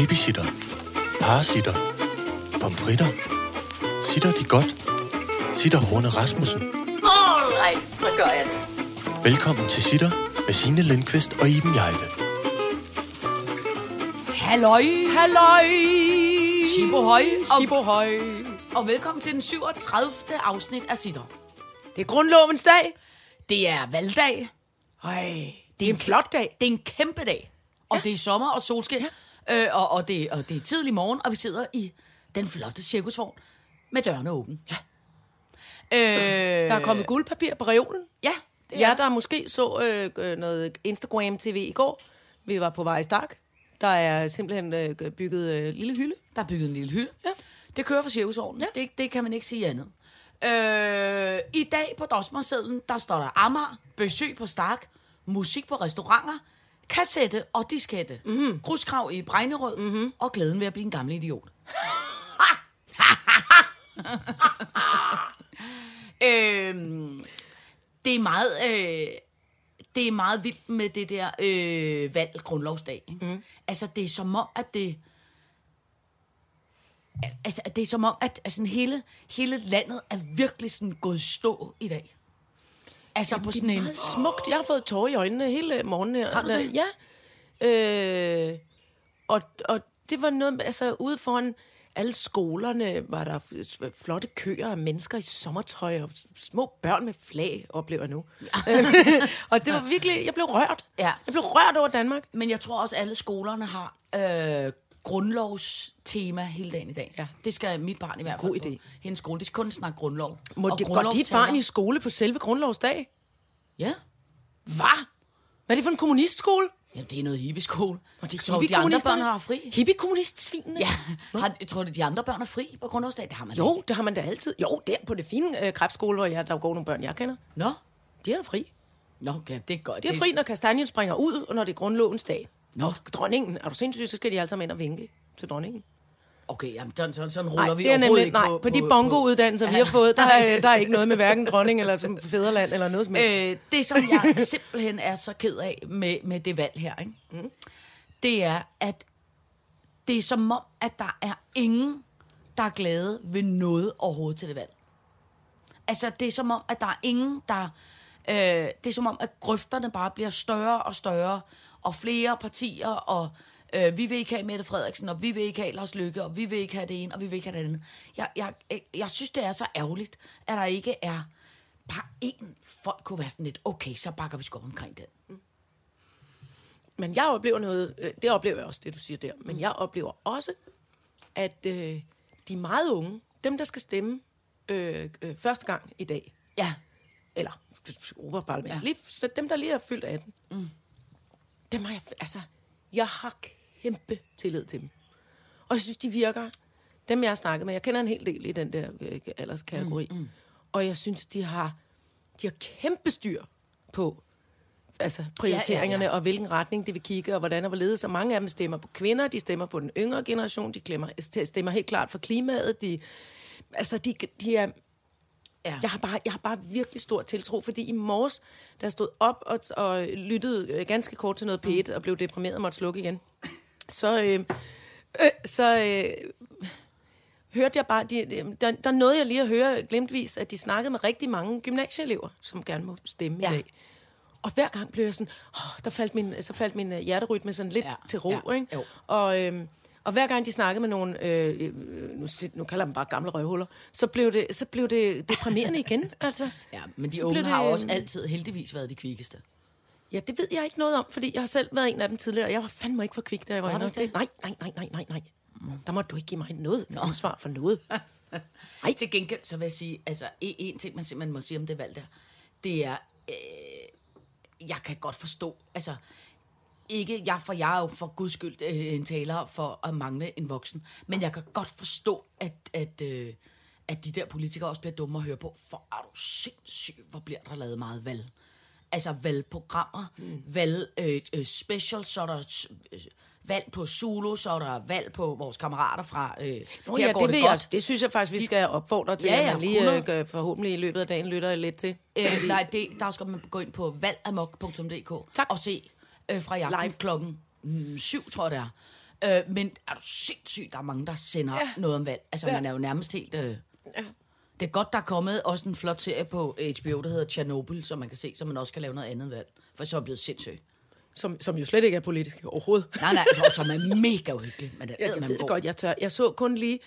Babysitter. Parasitter. Pomfritter. Sitter de godt? Sitter Horne Rasmussen. Alright, så gør jeg det. Velkommen til Sitter med Signe Lindqvist og Iben Jejle. Halløj! Halløj! Shibohøj! Shibohøj! Og velkommen til den 37. afsnit af Sitter. Det er grundlovens dag. Det er valgdag. Ej, det er en flot dag. Det er en kæmpe dag. Og ja. det er sommer og solskin. Ja. Øh, og, og, det, og det er tidlig morgen, og vi sidder i den flotte cirkusvogn med dørene åbne. Ja. Øh, Der er kommet guldpapir på reolen. Ja, det Ja, der måske så øh, øh, noget Instagram-tv i går. Vi var på vej i Stark. Der er simpelthen øh, bygget øh, lille hylde. Der er bygget en lille hylde. Ja. Det kører for cirkusvognen. Ja. Det, det kan man ikke sige andet. Øh, I dag på Dosmersedlen, der står der Amager, besøg på Stark, musik på restauranter, kassette og diskette, mm-hmm. gruskrav i Brejnerød mm-hmm. og glæden ved at blive en gammel idiot. øhm, det er meget... Øh, det er meget vildt med det der øh, valg grundlovsdag. Ikke? Mm. Altså, det er som om, at det... Altså, det er som om, at altså, hele, hele landet er virkelig sådan gået stå i dag. Altså, Jamen, på sådan en... smukt. Jeg har fået tårer i øjnene hele morgenen her. Har du det? Ja. Øh, og, og det var noget, altså ude foran alle skolerne var der flotte køer af mennesker i sommertøj og små børn med flag, oplever jeg nu. og det var virkelig, jeg blev rørt. Ja. Jeg blev rørt over Danmark. Men jeg tror også, at alle skolerne har øh, grundlovstema hele dagen i dag. Ja. Det skal mit barn i hvert fald God på idé. hendes skole. De skal kun snakke grundlov. Må Og det går dit barn i skole på selve grundlovsdag? Ja. Hvad? Hvad er det for en kommunistskole? Jamen, det er noget hippieskole. Og de tror, du, de andre børn har fri. Hippie-kommunist-svinene? Ja. Har, tror du, de andre børn er fri på grundlovsdag? Det har man Jo, ikke. det har man da altid. Jo, der på det fine øh, krebsskole, hvor jeg, der går nogle børn, jeg kender. Nå. De er da fri. Nå, okay, det er godt. De er Det fri, når kastanjen springer ud, og når det er grundlovens dag. Nå. Dronningen, er du sindssyg, så skal de alle sammen ind og vinke til dronningen. Okay, jamen, sådan, sådan, sådan ruller Nej, vi det er nemlig, ikke nej, på, på de bongo-uddannelser, vi har fået, der er, der er ikke noget med hverken dronning eller som fædreland eller noget som helst. Øh, det, som jeg simpelthen er så ked af med, med det valg her, ikke? Mm. det er, at det er som om, at der er ingen, der er glade ved noget overhovedet til det valg. Altså, det er som om, at der er ingen, der... Øh, det er som om, at grøfterne bare bliver større og større, og flere partier, og øh, vi vil ikke have Mette Frederiksen, og vi vil ikke have Lars Lykke, og vi vil ikke have det ene, og vi vil ikke have det andet. Jeg, jeg, jeg, synes, det er så ærgerligt, at der ikke er bare én folk kunne være sådan lidt, okay, så bakker vi sgu omkring den. Men jeg oplever noget, øh, det oplever jeg også, det du siger der, men jeg oplever også, at øh, de meget unge, dem der skal stemme øh, øh, første gang i dag, Ja, eller Europaparlament, Ja. ja. lige, så dem der lige er fyldt 18, mm. Dem har jeg, altså, jeg har kæmpe tillid til dem. Og jeg synes, de virker, dem jeg har snakket med, jeg kender en hel del i den der øh, alderskategori, mm, mm. og jeg synes, de har, de har kæmpe styr på altså prioriteringerne, Ja, ja, ja. og hvilken retning de vil kigge, og hvordan og hvorledes. Så mange af dem stemmer på kvinder, de stemmer på den yngre generation, de glemmer, stemmer helt klart for klimaet, de, altså de, de er, ja. jeg har, bare, jeg har bare virkelig stor tiltro, fordi i morges, jeg stod op og, og lyttede øh, ganske kort til noget P1 og blev deprimeret og måtte slukke igen, så, øh, øh, så øh, hørte jeg bare, de, de, der, der nåede jeg lige at høre glemtvis, at de snakkede med rigtig mange gymnasieelever, som gerne må stemme Ja. i dag. Og hver gang blev jeg sådan, oh, der faldt min, så faldt min øh, hjerterytme sådan lidt ja. til ro, ja, ikke? jo. Og, øhm, og hver gang de snakkede med nogle, øh, øh, nu, nu kalder dem bare gamle røvhuller, så blev det, så blev det deprimerende igen, altså. ja men de Så unge blev har det, også altid heldigvis været de kvikkeste. Ja, det ved jeg ikke noget om, fordi jeg har selv været en af dem tidligere, og jeg var fandme ikke for kvik, da jeg var, Var det? Nej, nej, nej, nej, nej, nej. Der må du ikke give mig noget ansvar for noget. Ej. Til gengæld, så vil jeg sige, altså en ting, man simpelthen må sige om det valg der, det er, øh, jeg kan godt forstå, altså, ikke, jeg, for jeg er jo for guds skyld øh, en taler for at mangle en voksen, men jeg kan godt forstå, at, at, øh, at de der politikere også bliver dumme at høre på, for er du sindssyg, hvor bliver der lavet meget valg. Altså valgprogrammer, mm. valg øh, øh, special, så er der øh, valg på Zulu, så er der valg på vores kammerater fra øh, Nå, Her ja, går det, det, godt. jeg, det synes jeg faktisk, vi skal opfordre til, Ja, ja, at man lige øh, 100. gør, forhåbentlig i løbet af dagen lytter lidt til. Øh, nej, det, der skal man gå ind på valgamok.dk Tak. og se øh, fra i aften Live. klokken mm, syv, tror jeg det er. Øh, men er du sindssygt, der er mange, der sender ja. noget om valg. Altså, ja. man er jo nærmest helt... Øh, Ja. det er godt, der er kommet også en flot serie på HBO, der hedder Chernobyl, som man kan se, så man også kan lave noget andet valg. For så er jeg blevet sindssyg. Som, som jo slet ikke er politisk overhovedet. Nej, nej, altså, som er mega uhyggelig. Men det Ja, er jeg ved god. godt, jeg tør. Jeg så kun lige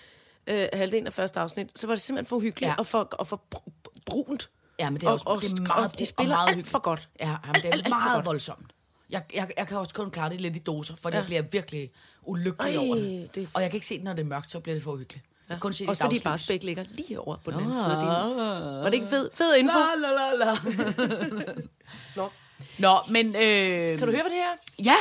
øh, halvdelen af første afsnit, så var det simpelthen for hyggeligt Ja. og, for, og for br- br- brunt. Ja, men det er også og, det er og, meget, og de spiller og meget alt for godt. Ja, jamen, det er alt, alt meget voldsomt. Jeg, jeg, jeg kan også kun klare det lidt i doser, for ja. jeg bliver virkelig ulykkelig Ej, over det. det Og jeg kan ikke se det, når det er mørkt, så bliver det for uhyggeligt. Ja. Kun se det Også fordi. Barsbæk ligger lige over på den anden side af din. Var det ikke fed, fed info? La, la, la, la. Nå. Nå, men... Øh, Kan du høre, hvad det her? Ja,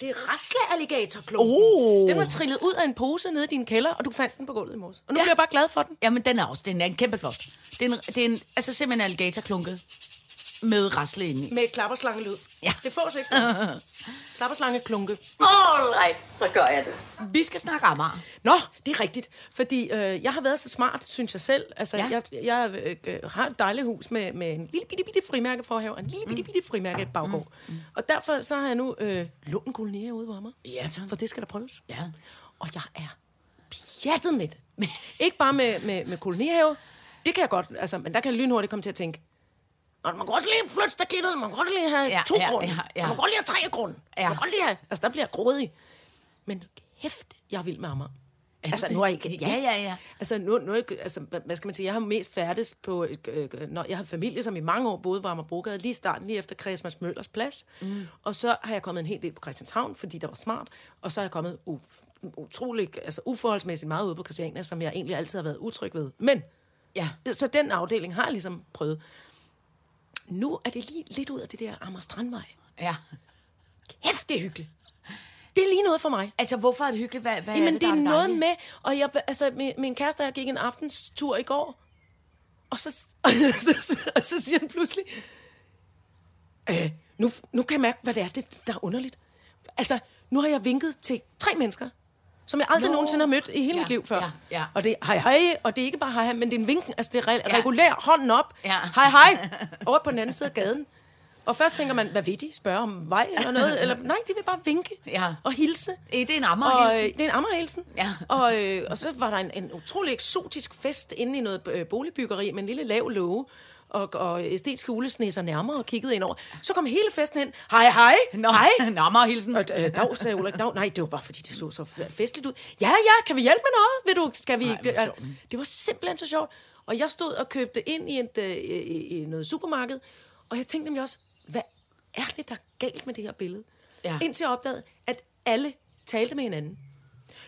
Det er raslealligatorklumpen. Oh. Den var trillet ud af en pose nede i din kælder, og du fandt den på gulvet i morges. Og nu Ja. bliver jeg bare glad for den. Jamen, den er også den er en kæmpe flot. Det er, en, det er en, altså simpelthen en alligatorklunke med rasle inde i. Med et klapperslangelyd. Ja. Det fås ikke. Klapperslangeklunke. All right, så gør jeg det. Vi skal snakke Amager. Nå, det er rigtigt. Fordi øh, jeg har været så smart, synes jeg selv. Altså, Ja. jeg, jeg øh, har et dejligt hus med, med en lille bitte, bitte frimærke forhave, og en lille bitte, bitte frimærke baggård. Mm. Mm. Og derfor så har jeg nu øh, lånt en kolonier ude på mig. Ja, tak. For det skal der prøves. Ja. Og jeg er pjattet med det. Ikke bare med, med, med kolonihave. Det kan jeg godt, altså, men der kan jeg lynhurtigt komme til at tænke, "Nå, man kan også lige flytte stakittet, man kan godt lige have Ja, to ja, grunde. ja, ja. Man kan godt lige have tre grunde. Ja. Man kan godt lige have, altså der bliver jeg grådig. Men kæft, jeg er vild med Amager. Altså, det? nu er jeg ikke... Ja, ja, ja. Altså, nu, nu er jeg, altså, hvad skal man sige, jeg har mest færdes på, øh, øh, når jeg har familie, som i mange år boede på Amagerbrogade, lige i starten, lige efter Christmas Møllers plads. Mm. Og så har jeg kommet en hel del på Christianshavn, fordi der var smart, og så er jeg kommet u- utrolig, altså uforholdsmæssigt meget ude på Christiania, som jeg egentlig altid har været utryg ved. Men, Ja. så den afdeling har jeg ligesom prøvet. Nu er det lige lidt ud af det der Amager Strandvej. Ja. Kæft, det er hyggeligt. Det er lige noget for mig. Altså, hvorfor er det hyggeligt? Hvad, hvad Jamen, er det, det, er der noget dejligt? med, og jeg, altså, min, min kæreste og jeg gik en aftenstur i går, og så, og så, og så siger han pludselig, øh, nu, nu kan jeg mærke, hvad det er, det, der er underligt. Altså, nu har jeg vinket til tre mennesker, som jeg aldrig Nå. nogensinde har mødt i hele Ja, mit liv før. ja, ja. Og det er hej hej, og det er ikke bare hej hej, men det er en vinken, altså det er re- Ja. regulær hånden op, Ja. hej hej, over på den anden side af gaden. Og først tænker man, hvad vil de? Spørge om vej eller noget? Eller, nej, de vil bare vinke Ja. og hilse. Øh, Det er en Og, øh, det er en Amagerhilsen. Ja. Og, øh, og så var der en, en utrolig eksotisk fest inde i noget øh, boligbyggeri med en lille lav låge. Og, og æstetiske ulesnæser nærmere og kiggede ind over. Så kom hele festen hen. Hej, hej. Nå, Hej. en Amager-hilsen. Og øh, dag, sagde Ulrik, dag. Nej, det var bare fordi, det så så festligt ud. Ja, ja, kan vi hjælpe med noget? Vil du, skal vi Nej, Det, sjovt. det var simpelthen så sjovt. Og jeg stod og købte ind i, et, øh, i, i noget supermarked. Og jeg tænkte nemlig også, hvad er det, der er galt med det her billede? Ja. Indtil jeg opdagede, at alle talte med hinanden.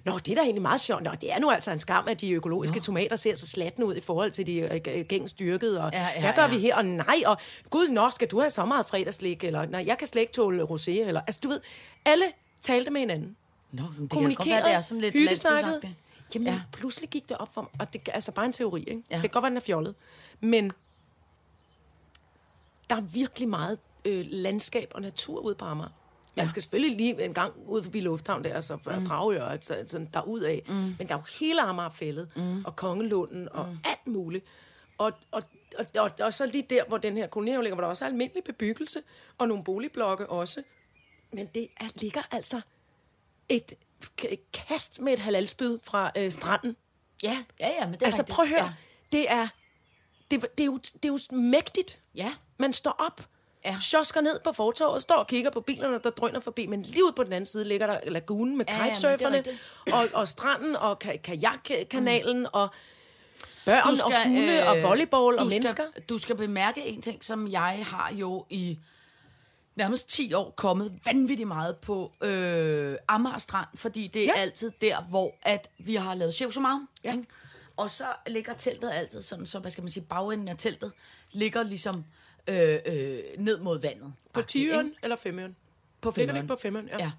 Nå, det er da egentlig meget sjovt. Nå, det er nu altså en skam, at de økologiske Nå. tomater ser så slatne ud i forhold til de øh, g- gængs dyrkede. Og Ja, ja, hvad gør ja. vi her? Og nej, og gud, nå, skal du have så meget fredagslik? Eller nej, jeg kan slet ikke tåle rosé. Eller, altså, du ved, alle talte med hinanden. Nå, det kan godt være, det er sådan lidt landsbysagtigt. Jamen, Ja. pludselig gik det op for mig, og det er altså bare en teori, ikke? Ja. Det kan godt være, den er fjollet. Men der er virkelig meget øh, landskab og natur ude på Amager. Man skal selvfølgelig lige en gang ud forbi Lufthavn der, så mm. Dragør, altså, sådan derudad. Mm. Men der er jo hele Amagerfællet, mm. og Kongelunden, og mm. alt muligt. Og, og, og, og, og så lige der, hvor den her kolonihave ligger, hvor der også er almindelig bebyggelse, og nogle boligblokke også. Men det er, ligger altså et, k- kast med et halalspyd fra øh, stranden. Ja, ja, ja, men det er Altså rigtigt. prøv at høre, Ja. det er, det, det, er jo, det er jo mægtigt. Ja. Man står op, Ja. ja. sjosker ned på fortorvet, står og kigger på bilerne, der drøner forbi, men lige ude på den anden side ligger der lagunen med Ja, ja, er kitesurferne, rigtigt. og, og stranden, og ka- kajakkanalen, mm. og børn, Du og hunde, og volleyball, og skal, mennesker. Du skal bemærke en ting, som jeg har jo i nærmest 10 år kommet vanvittigt meget på øh, Amager Strand, fordi det er ja. Ja. altid der, hvor at vi har lavet Sjævsomar. Ja. Ikke? Og så ligger teltet altid sådan, så hvad skal man sige, bagenden af teltet ligger ligesom øh, øh, ned mod vandet. På Agtigt, 10 ikke? eller 5 Øh, På Ligger det ikke på femmeren? Ja. Ja.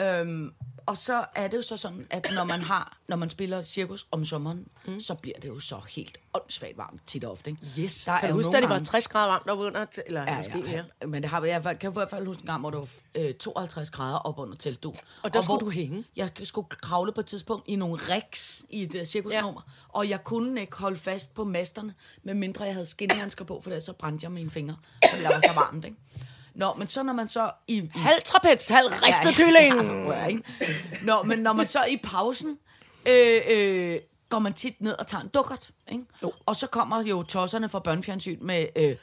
Øhm, og så er det jo så sådan, at når man har, når man spiller cirkus om sommeren, mm. så bliver det jo så helt åndssvagt varmt tit og ofte. Ikke? Yes. Der kan er du huske, at det var gange- 60 grader varmt derude under? Eller Ja, måske ja, ja. Men det har, jeg kan i hvert fald huske en gang, hvor det var øh, 52 grader op under teltduen. Og der skulle hvor du hænge? Jeg skulle kravle på et tidspunkt i nogle riks i et uh, cirkusnummer, ja. og jeg kunne ikke holde fast på masterne, medmindre jeg havde skinnehandsker på, for ellers så brændte jeg mine fingre, fordi der var så varmt. Ikke? Nå, men så når man så i... Halv trapez, halv ristet kylling. Ja, ja? Nå, men når man så i pausen øh, øh, går man tit ned og tager en dukkert, ikke? Jo. Og så kommer jo tosserne fra børnefjernsyn med øh,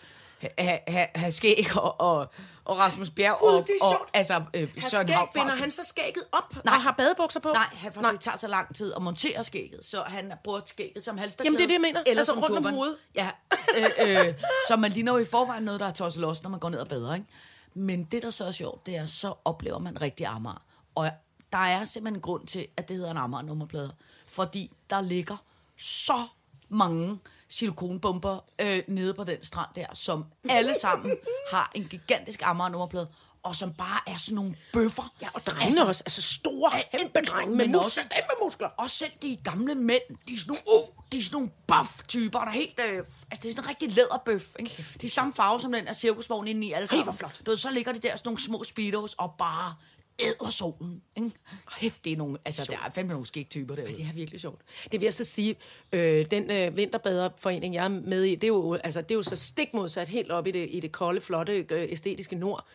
ha, ha, ha skæg og, og, og Rasmus Bjerg Gud, og, og, sjovt. altså øh, Søren skæg, Hauch. binder han så skægget op Nej. og har badebukser på? Nej, han, for det tager så lang tid at montere skægget, så han bruger skægget som halsterklæde. Jamen, det er det, jeg mener. Eller Altså, som rundt om turban. hovedet. Ja, øh, øh, så man ligner jo i forvejen noget, der er tosset los, når man går ned og bader, ikke? Men det, der så er sjovt, det er, så oplever man rigtig Amager. Og der er simpelthen en grund til, at det hedder en Amager nummerplade. Fordi der ligger så mange silikonbomber øh, nede på den strand der, som alle sammen har en gigantisk Amager nummerplade, og som bare er sådan nogle bøffer. Ja, og drenge altså, også. Altså store, kæmpe drenge med muskler. Kæmpe muskler. Og selv de gamle mænd, de er sådan nogle, uh, de er sådan nogle buff-typer, der er helt, øh, altså det er sådan en rigtig læderbøf, ikke? De er samme farve som den af cirkusvognen inde i alle sammen. hvor flot. Du ved, så ligger de der sådan nogle små speedos og bare æder solen, ikke? Hæft, det er nogle, altså der er fandme nogle skægtyper derude. Det er virkelig sjovt. Det vil jeg så sige, øh, den øh, vinterbaderforening, jeg er med i, det er jo, altså, det er jo så stik modsat helt op i det, i det kolde, flotte, øh, æstetiske nord.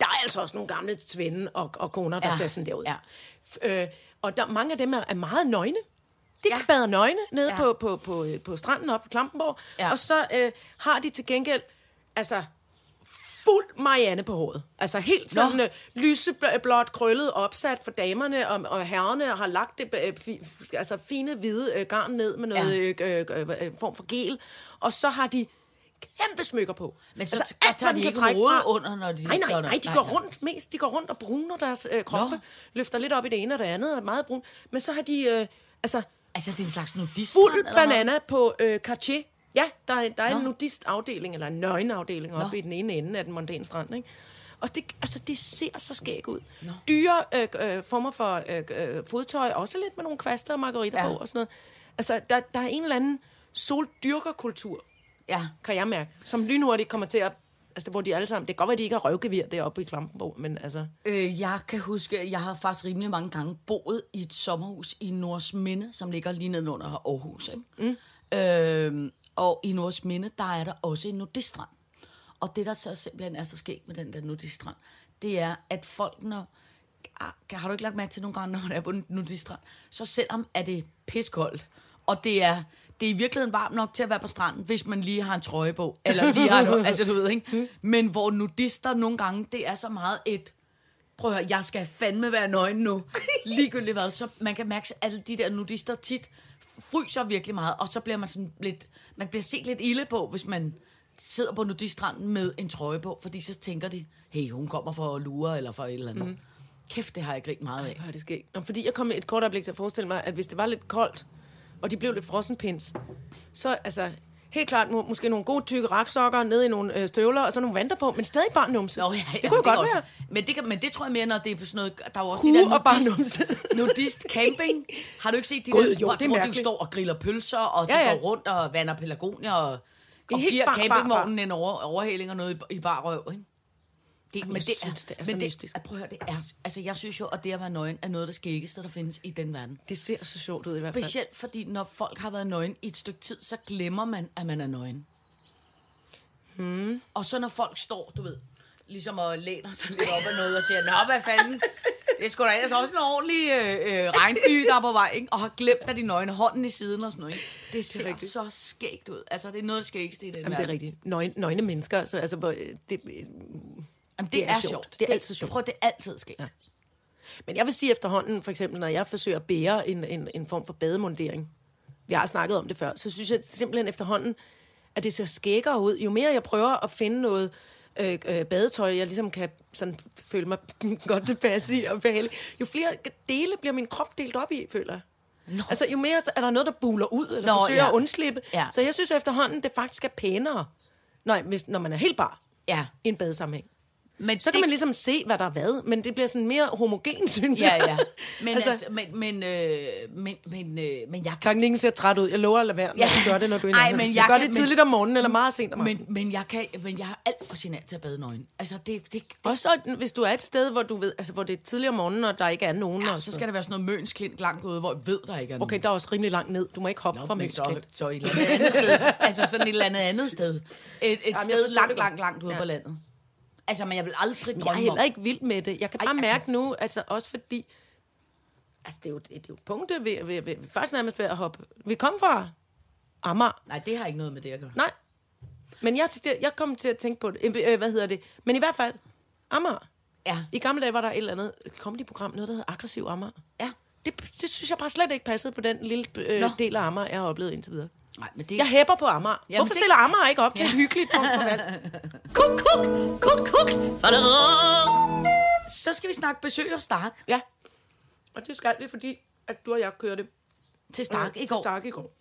Der er altså også nogle gamle svende og, og koner, der Ja, ja. ser sådan der ud. ja. Øh, og der, mange af dem er, er meget nøgne. De Ja. ja. bader nøgne nede Ja. ja. på, på, på, øh, på stranden oppe i Klampenborg. Ja. Ja. Og så øh, har de til gengæld, altså fuld Marianne på håret. Altså helt Nå. sådan øh, lyseblåt krøllet opsat for damerne, og, og herrerne har lagt det øh, fi, altså fine hvide øh, garn ned med noget Ja. øh, øh, øh, form for gel. Og så har de kæmpe smykker på. Men så altså, alt, tager de ikke hovedet under, når de Nej, nej, nej, de Nej, går nej. rundt mest. De går rundt og bruner deres øh, kroppe. Nå. Løfter lidt op i det ene og det andet, og er meget brun. Men så har de, øh, altså, Altså, det er en slags nudist. fuld banana på øh, Cartier. Ja, der er, der er en nudist-afdeling, eller en nøgenafdeling oppe Nå. i den ene ende af den mondæne strand, ikke? Og det, altså, det ser så skæg ud. Nå. Dyre øh, øh, former for øh, øh, fodtøj, også lidt med nogle kvaster og margaritter Ja. på og sådan noget. Altså, der, der er en eller anden soldyrkerkultur, Ja. kan jeg mærke, som lynhurtigt kommer til at... Altså, hvor de alle sammen... Det kan godt være, de ikke har røvgevir deroppe i Klampenborg, men altså... Øh, jeg kan huske, jeg har faktisk rimelig mange gange boet i et sommerhus i Nordsminde, som ligger lige nedenunder Aarhus. Ikke? Mm. Øh, og i Nordsminde, der er der også en nudistrand. Og det, der så simpelthen er så sket med den der nudistrand, det er, at folk, når... Ah, har du ikke lagt mærke til nogle gange, når man er på en nudistrand, så selvom er det piskoldt, og det er, det er i virkeligheden varmt nok til at være på stranden, hvis man lige har en trøje på, eller lige har noget, altså du ved, ikke? Men hvor nudister nogle gange, det er så meget et, prøv at høre, jeg skal fandme være nøgen nu. Ligegyldigt hvad. Så man kan mærke, at alle de der nudister tit fryser virkelig meget, og så bliver man sådan lidt, man bliver set lidt ilde på, hvis man sidder på nudistranden med en trøje på, fordi så tænker de, hey, hun kommer for at lure, eller for et eller andet. Mm. Kæft, det har jeg ikke meget af. Er det sket? Nå, fordi jeg kom et kort øjeblik til at forestille mig, at hvis det var lidt koldt, og de blev lidt frossenpins, så altså, helt klart må, måske nogle gode tykke raksokker ned i nogle øh, støvler, og så nogle vanter på, men stadig bare numse. Nå, ja, ja, det kunne jo godt kan være. også- Men det, kan, men det tror jeg mere, når det er på sådan noget... Der er jo også Hue de der og bare nudist, nudist camping. Har du ikke set de Gud, der, jo, hvor, det hvor de står og griller pølser, og de Ja, ja. går rundt og vander pelargonia, og, og giver bar- bar- campingvognen en over, overhaling og noget i, i bar røv, ikke? Det, men jeg det synes, det er men så det, mystisk. at prøv at høre, det er, altså jeg synes jo, at det at være nøgen er noget af det skæggeste, der findes i den verden. Det ser så sjovt ud i hvert fald. Specielt fordi, når folk har været nøgen i et stykke tid, så glemmer man, at man er nøgen. Hmm. Og så når folk står, du ved, ligesom og læner sig lidt op af noget og siger, Nå, hvad fanden, det er sgu da ellers også en ordentlig øh, øh, regnby, der er på vej, ikke? og har glemt, at de nøgne hånden i siden og sådan noget. Ikke? Det ser det rigtigt. så skægt ud. Altså, det er noget af skægste i den Jamen, det er verden. rigtigt. Nøgne, nøgne mennesker, så, altså, hvor, øh, det, øh, Jamen, det, Det er, er sjovt. sjovt. Det er altid sjovt. Prøv, det er altid skægt. Ja. Men jeg vil sige efterhånden, for eksempel, når jeg forsøger at bære en, en, en form for bademundering, vi har snakket om det før, så synes jeg simpelthen efterhånden, at det ser skækkere ud. Jo mere jeg prøver at finde noget øh, øh, badetøj, jeg ligesom kan sådan føle mig godt tilpas i og behagelig, jo flere dele bliver min krop delt op i, føler jeg. Nå. Altså, jo mere er der noget, der buler ud, eller Nå, forsøger ja. at undslippe. Ja. Så jeg synes efterhånden, det faktisk er pænere, når, hvis, når man er helt bar ja. i en badesammenhæng. Men Men så kan det- man ligesom se, hvad der er hvad, men det bliver sådan mere homogen, synes Ja, jeg. ja. Men, Altså- altså, men, men, øh, men, men, øh, men jeg Teknikken ser træt ud. Jeg lover at lade være, når Ja. du gør det, når du er Ej, men jeg jeg gør kan- det men- tidligt om morgenen, eller meget sent om men, aftenen. men, jeg kan, men jeg er alt for genert til at bade nøgen. Altså, det, det, det Også så, hvis du er et sted, hvor du ved, altså hvor det er tidligere om morgenen, og der ikke er nogen. ja, og så skal der være sådan noget mønsklint langt ude, hvor jeg ved, der ikke er nogen. Okay, der er også rimelig langt ned. Du må ikke hoppe fra men Møns så, så et eller andet andet sted. altså sådan et eller andet andet sted. Et, et jeg sted langt, langt, langt ude Ja. på landet. Altså, men jeg vil aldrig Jeg er drømme heller ikke vild med det. Jeg kan Ej, bare jeg mærke nu, altså også fordi... Altså, det er jo, det er jo punktet ved, ved, ved, faktisk nærmest ved at hoppe. Vi kom fra Amager. Nej, det har ikke noget med det at gøre. Nej. Men jeg, jeg kom til at tænke på det. Øh, Hvad hedder det? Men i hvert fald, Amager. Ja. I gamle dage var der et eller andet comedy-program, noget der hedder Aggressiv Amager. Ja. Det, det synes jeg bare slet ikke passede på den lille øh, Nå. del af Amager, jeg har oplevet indtil videre. Nej, men det... Jeg hæpper på Amager. Jamen, Hvorfor det- stiller Amager ikke op til et hyggeligt punkt for valg? Kuk, kuk, kuk, kuk. Så skal vi snakke besøg og Stark. Ja. Og det skal vi, fordi at du og jeg kørte Til Stark øh, i går. Til Stark i går.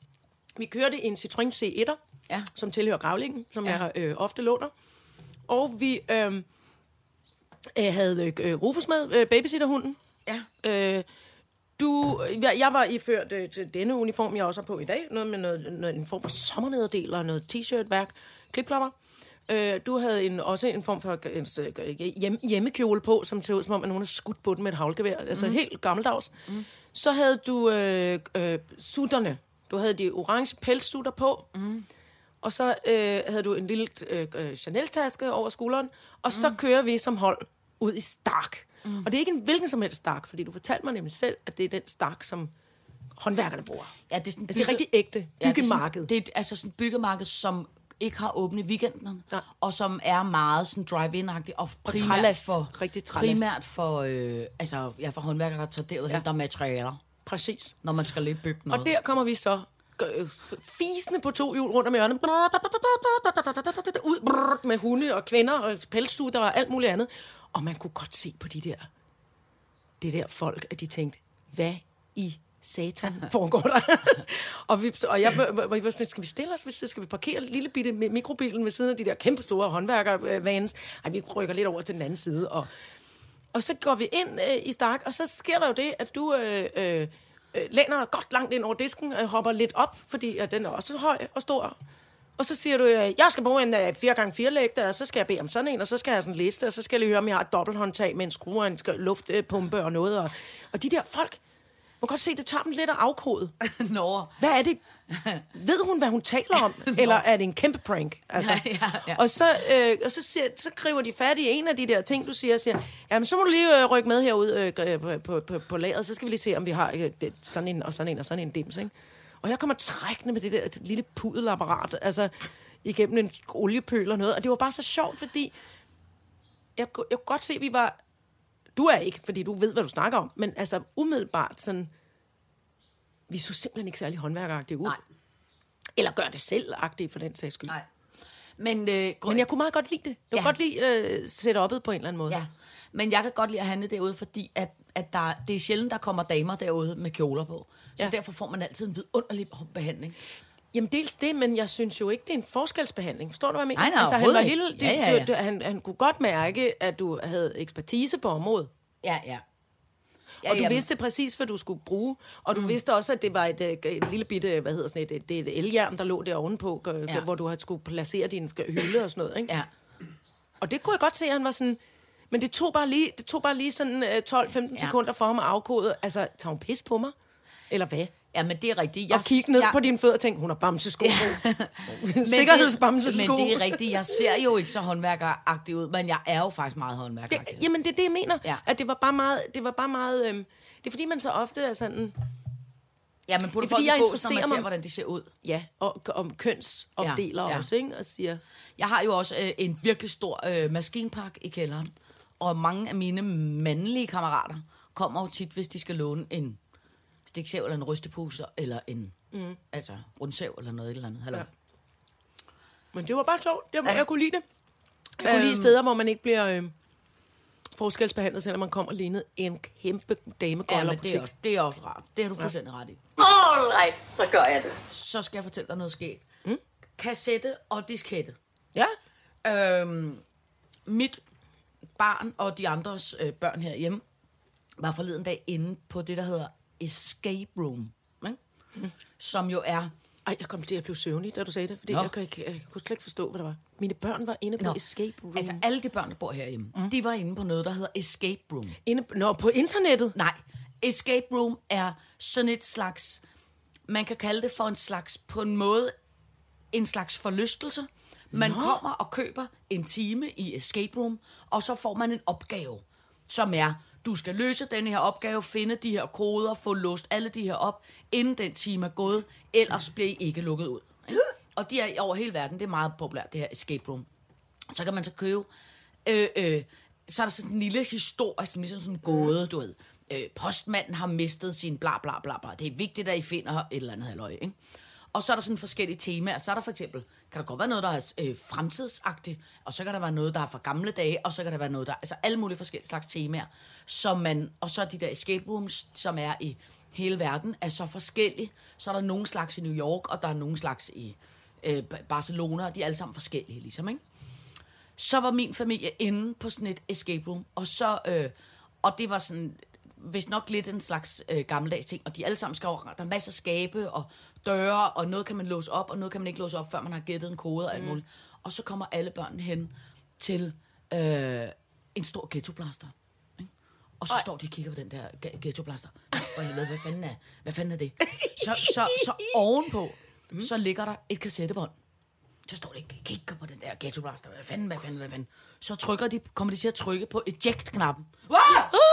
Vi kørte i en Citroën C1'er, Ja. som tilhører Gravlingen, som Ja. ja. jeg øh, ofte låner. Og vi øh, øh, havde øh, Rufus med, øh, babysitterhunden. Ja. Øh, du, jeg, jeg var iført øh, til denne uniform, jeg også har på i dag. Noget med noget, noget, en form for sommernederdel og noget t-shirt-værk. Klipklapper. Øh, du havde en, også en form for øh, øh, hjem, hjemmekjole på, som ser ud som om, at nogen har skudt på den med et havlgevær. Altså helt gammeldags. Mm. Så havde du øh, øh, sutterne. Du havde de orange pelssutter på. Mm. Og så øh, havde du en lille øh, øh, Chanel-taske over skulderen. Og så kører vi som hold ud i Stark. Mm. Og det er ikke en hvilken som helst Stark, fordi du fortalte mig nemlig selv, at det er den Stark, som håndværkerne bruger. Ja, det er, sådan Altså, det er rigtig ægte byggemarked. Det er, sådan, det er altså sådan byggemarked, som ikke har åbent i weekenden, Nej. og som er meget sådan drive-in-agtigt, og primært trælast. for, Rigtig trælast. primært for, øh, altså, ja, for håndværkere, der tager derud og Ja. henter materialer, Præcis. når man skal lige bygge noget. Og der kommer vi så øh, fisende på to hjul rundt om hjørnet. Ud med hunde og kvinder og pelsstutter og alt muligt andet. Og man kunne godt se på de der, det der folk, at de tænkte, hvad i satan foregår der? og, vi, og jeg, hvor- skal vi stille os? Hvis- Skal vi parkere lille bitte mi- mikrobilen ved siden af de der kæmpe store håndværkervans? Ej, vi rykker lidt over til den anden side. Og, og så går vi ind øh, i Stark, og så sker der jo det, at du øh, øh, øh, læner dig godt langt ind over disken, øh, hopper lidt op, fordi øh, den er også høj og stor. Og så siger du, øh, jeg skal bruge en øh, 4x4 lægter, og så skal jeg bede om sådan en, og så skal jeg have sådan en liste, og så skal jeg lige høre, om jeg har et dobbelthåndtag med en skrue og en luftpumpe og noget. Og, og de der folk, man kan godt se, det tager dem lidt at afkode. Nå, Hvad er det? Ved hun, hvad hun taler om? Eller er det en kæmpe prank? Altså, Ja, ja, ja. Og, så, øh, og så, siger, så griber de fat i en af de der ting, du siger, og siger, jamen så må du lige øh, rykke med herud øh, på, på, på, på lageret, så skal vi lige se, om vi har øh, det- sådan en og sådan en og sådan en dims, ikke? Og jeg kommer trækkende med det der det lille pudelapparat, altså igennem en oliepøl og noget, og det var bare så sjovt, fordi jeg, jeg kunne godt se, at vi var, du er ikke, fordi du ved, hvad du snakker om, men altså umiddelbart sådan, vi så simpelthen ikke særlig håndværkeragtige ud. Nej. Eller gør det selv-agtigt for den sags skyld. nej. Men, øh, Men jeg kunne meget godt lide det. Jeg kunne Ja. godt lide øh, setup'et på en eller anden måde. Ja, men jeg kan godt lide at handle derude, fordi at, at der, det er sjældent, der kommer damer derude med kjoler på. Så Ja. derfor får man altid en vidunderlig behandling. Jamen dels det, men jeg synes jo ikke, det er en forskelsbehandling. Forstår du, hvad jeg mener? Nej, nej, altså, han, var lille, det, Ja, ja, ja. Du, du, han, han kunne godt mærke, at du havde ekspertise på området. Ja, ja. Ja, og du jamen. vidste præcis, hvad du skulle bruge. Og du mm. vidste også, at det var et, øh, et lille bitte, hvad hedder sådan et, et, det er et eljern, der lå der ovenpå, ja. Hvor du havde skulle placere din hylde og sådan noget. Ikke? Ja. Og det kunne jeg godt se, at han var sådan... Men det tog bare lige, det tog bare lige sådan øh, 12-15 Ja. sekunder for ham at afkode. Altså, tager hun pis på mig? Eller hvad? Ja, men det er rigtigt. Og kigge ned på dine fødder og tænke, hun har bamsesko på. Sikkerhedsbamsesko. men det er rigtigt. Jeg ser jo ikke så håndværkeragtig ud, men jeg er jo faktisk meget håndværkeragtig. Det, jamen, det er det, jeg mener. Ja. At det var bare meget... Det var bare meget øhm, det er fordi, man så ofte er sådan... ja, men putter er folk jeg bås, når man ser, mig- hvordan de ser ud. Ja, og om kønsopdeler ja, ja. også, ikke? Og siger... Jeg har jo også øh, en virkelig stor øh, maskinpark i kælderen, og mange af mine mandlige kammerater kommer jo tit, hvis de skal låne en stiksav eller en rystepuser, eller en mm. altså, rundsav eller noget et eller andet. Ja. Men det var bare sjovt. Jeg, jeg kunne lide det. Jeg kunne lide steder, hvor man ikke bliver øh, forskelsbehandlet, selvom man kommer lignet en kæmpe Ja, men på det er, også, det er også rart. Det har du fuldstændig ret i. All right, så gør jeg det. Så skal jeg fortælle dig noget skægt. Mm. Kassette og diskette. Ja, Øhm, mit barn og de andres øh, børn herhjemme var forleden dag inde på det, der hedder Escape Room. Ikke? Som jo er... Ej, jeg kom til at blive søvnig, da du sagde det, fordi Nå. jeg, kan ikke, jeg kunne slet ikke forstå, hvad der var. Mine børn var inde på Nå, Escape Room. Altså alle de børn, der bor herhjemme, mm. de var inde på noget, der hedder Escape Room. inde, nå, på internettet? Nej, Escape Room er sådan et slags, man kan kalde det for en slags, på en måde, en slags forlystelse. Man Nå. kommer og køber en time i Escape Room, og så får man en opgave, som er, du skal løse den her opgave, finde de her koder, få låst alle de her op, inden den time er gået, ellers bliver I ikke lukket ud. ikke? Og de er over hele verden, det er meget populært, det her Escape Room. Så kan man så købe, øh, øh, så er der sådan en lille historie, som ligesom sådan en gåde, du ved. Øh, postmanden har mistet sin bla bla bla bla. Det er vigtigt, at I finder et eller andet halvøje, ikke? Og så er der sådan forskellige temaer. Så er der for eksempel, kan der godt være noget, der er øh, fremtidsagtigt, og så kan der være noget, der er fra gamle dage, og så kan der være noget, der altså alle mulige forskellige slags temaer, som man, og så de der escape rooms, som er i hele verden, er så forskellige. Så er der nogle slags i New York, og der er nogle slags i øh, Barcelona, og de er alle sammen forskellige, ligesom, ikke? så var min familie inde på sådan et escape room, og så, øh, og det var sådan, hvis nok lidt en slags øh, gammeldags ting, og de alle sammen skal over, der er masser af skabe og døre, og noget kan man låse op, og noget kan man ikke låse op, før man har gættet en kode og alt muligt. Og så kommer alle børnene hen til øh, en stor ghettoblaster. ikke? Og så står de og kigger på den der ghettoblaster. For helvede, hvad fanden er, hvad fanden er det? Så, så, så ovenpå, så ligger der et kassettebånd. Så står de og kigger på den der ghetto blaster. Hvad fanden, hvad fanden, hvad fanden. Så trykker de, kommer de til at trykke på eject-knappen. Ah!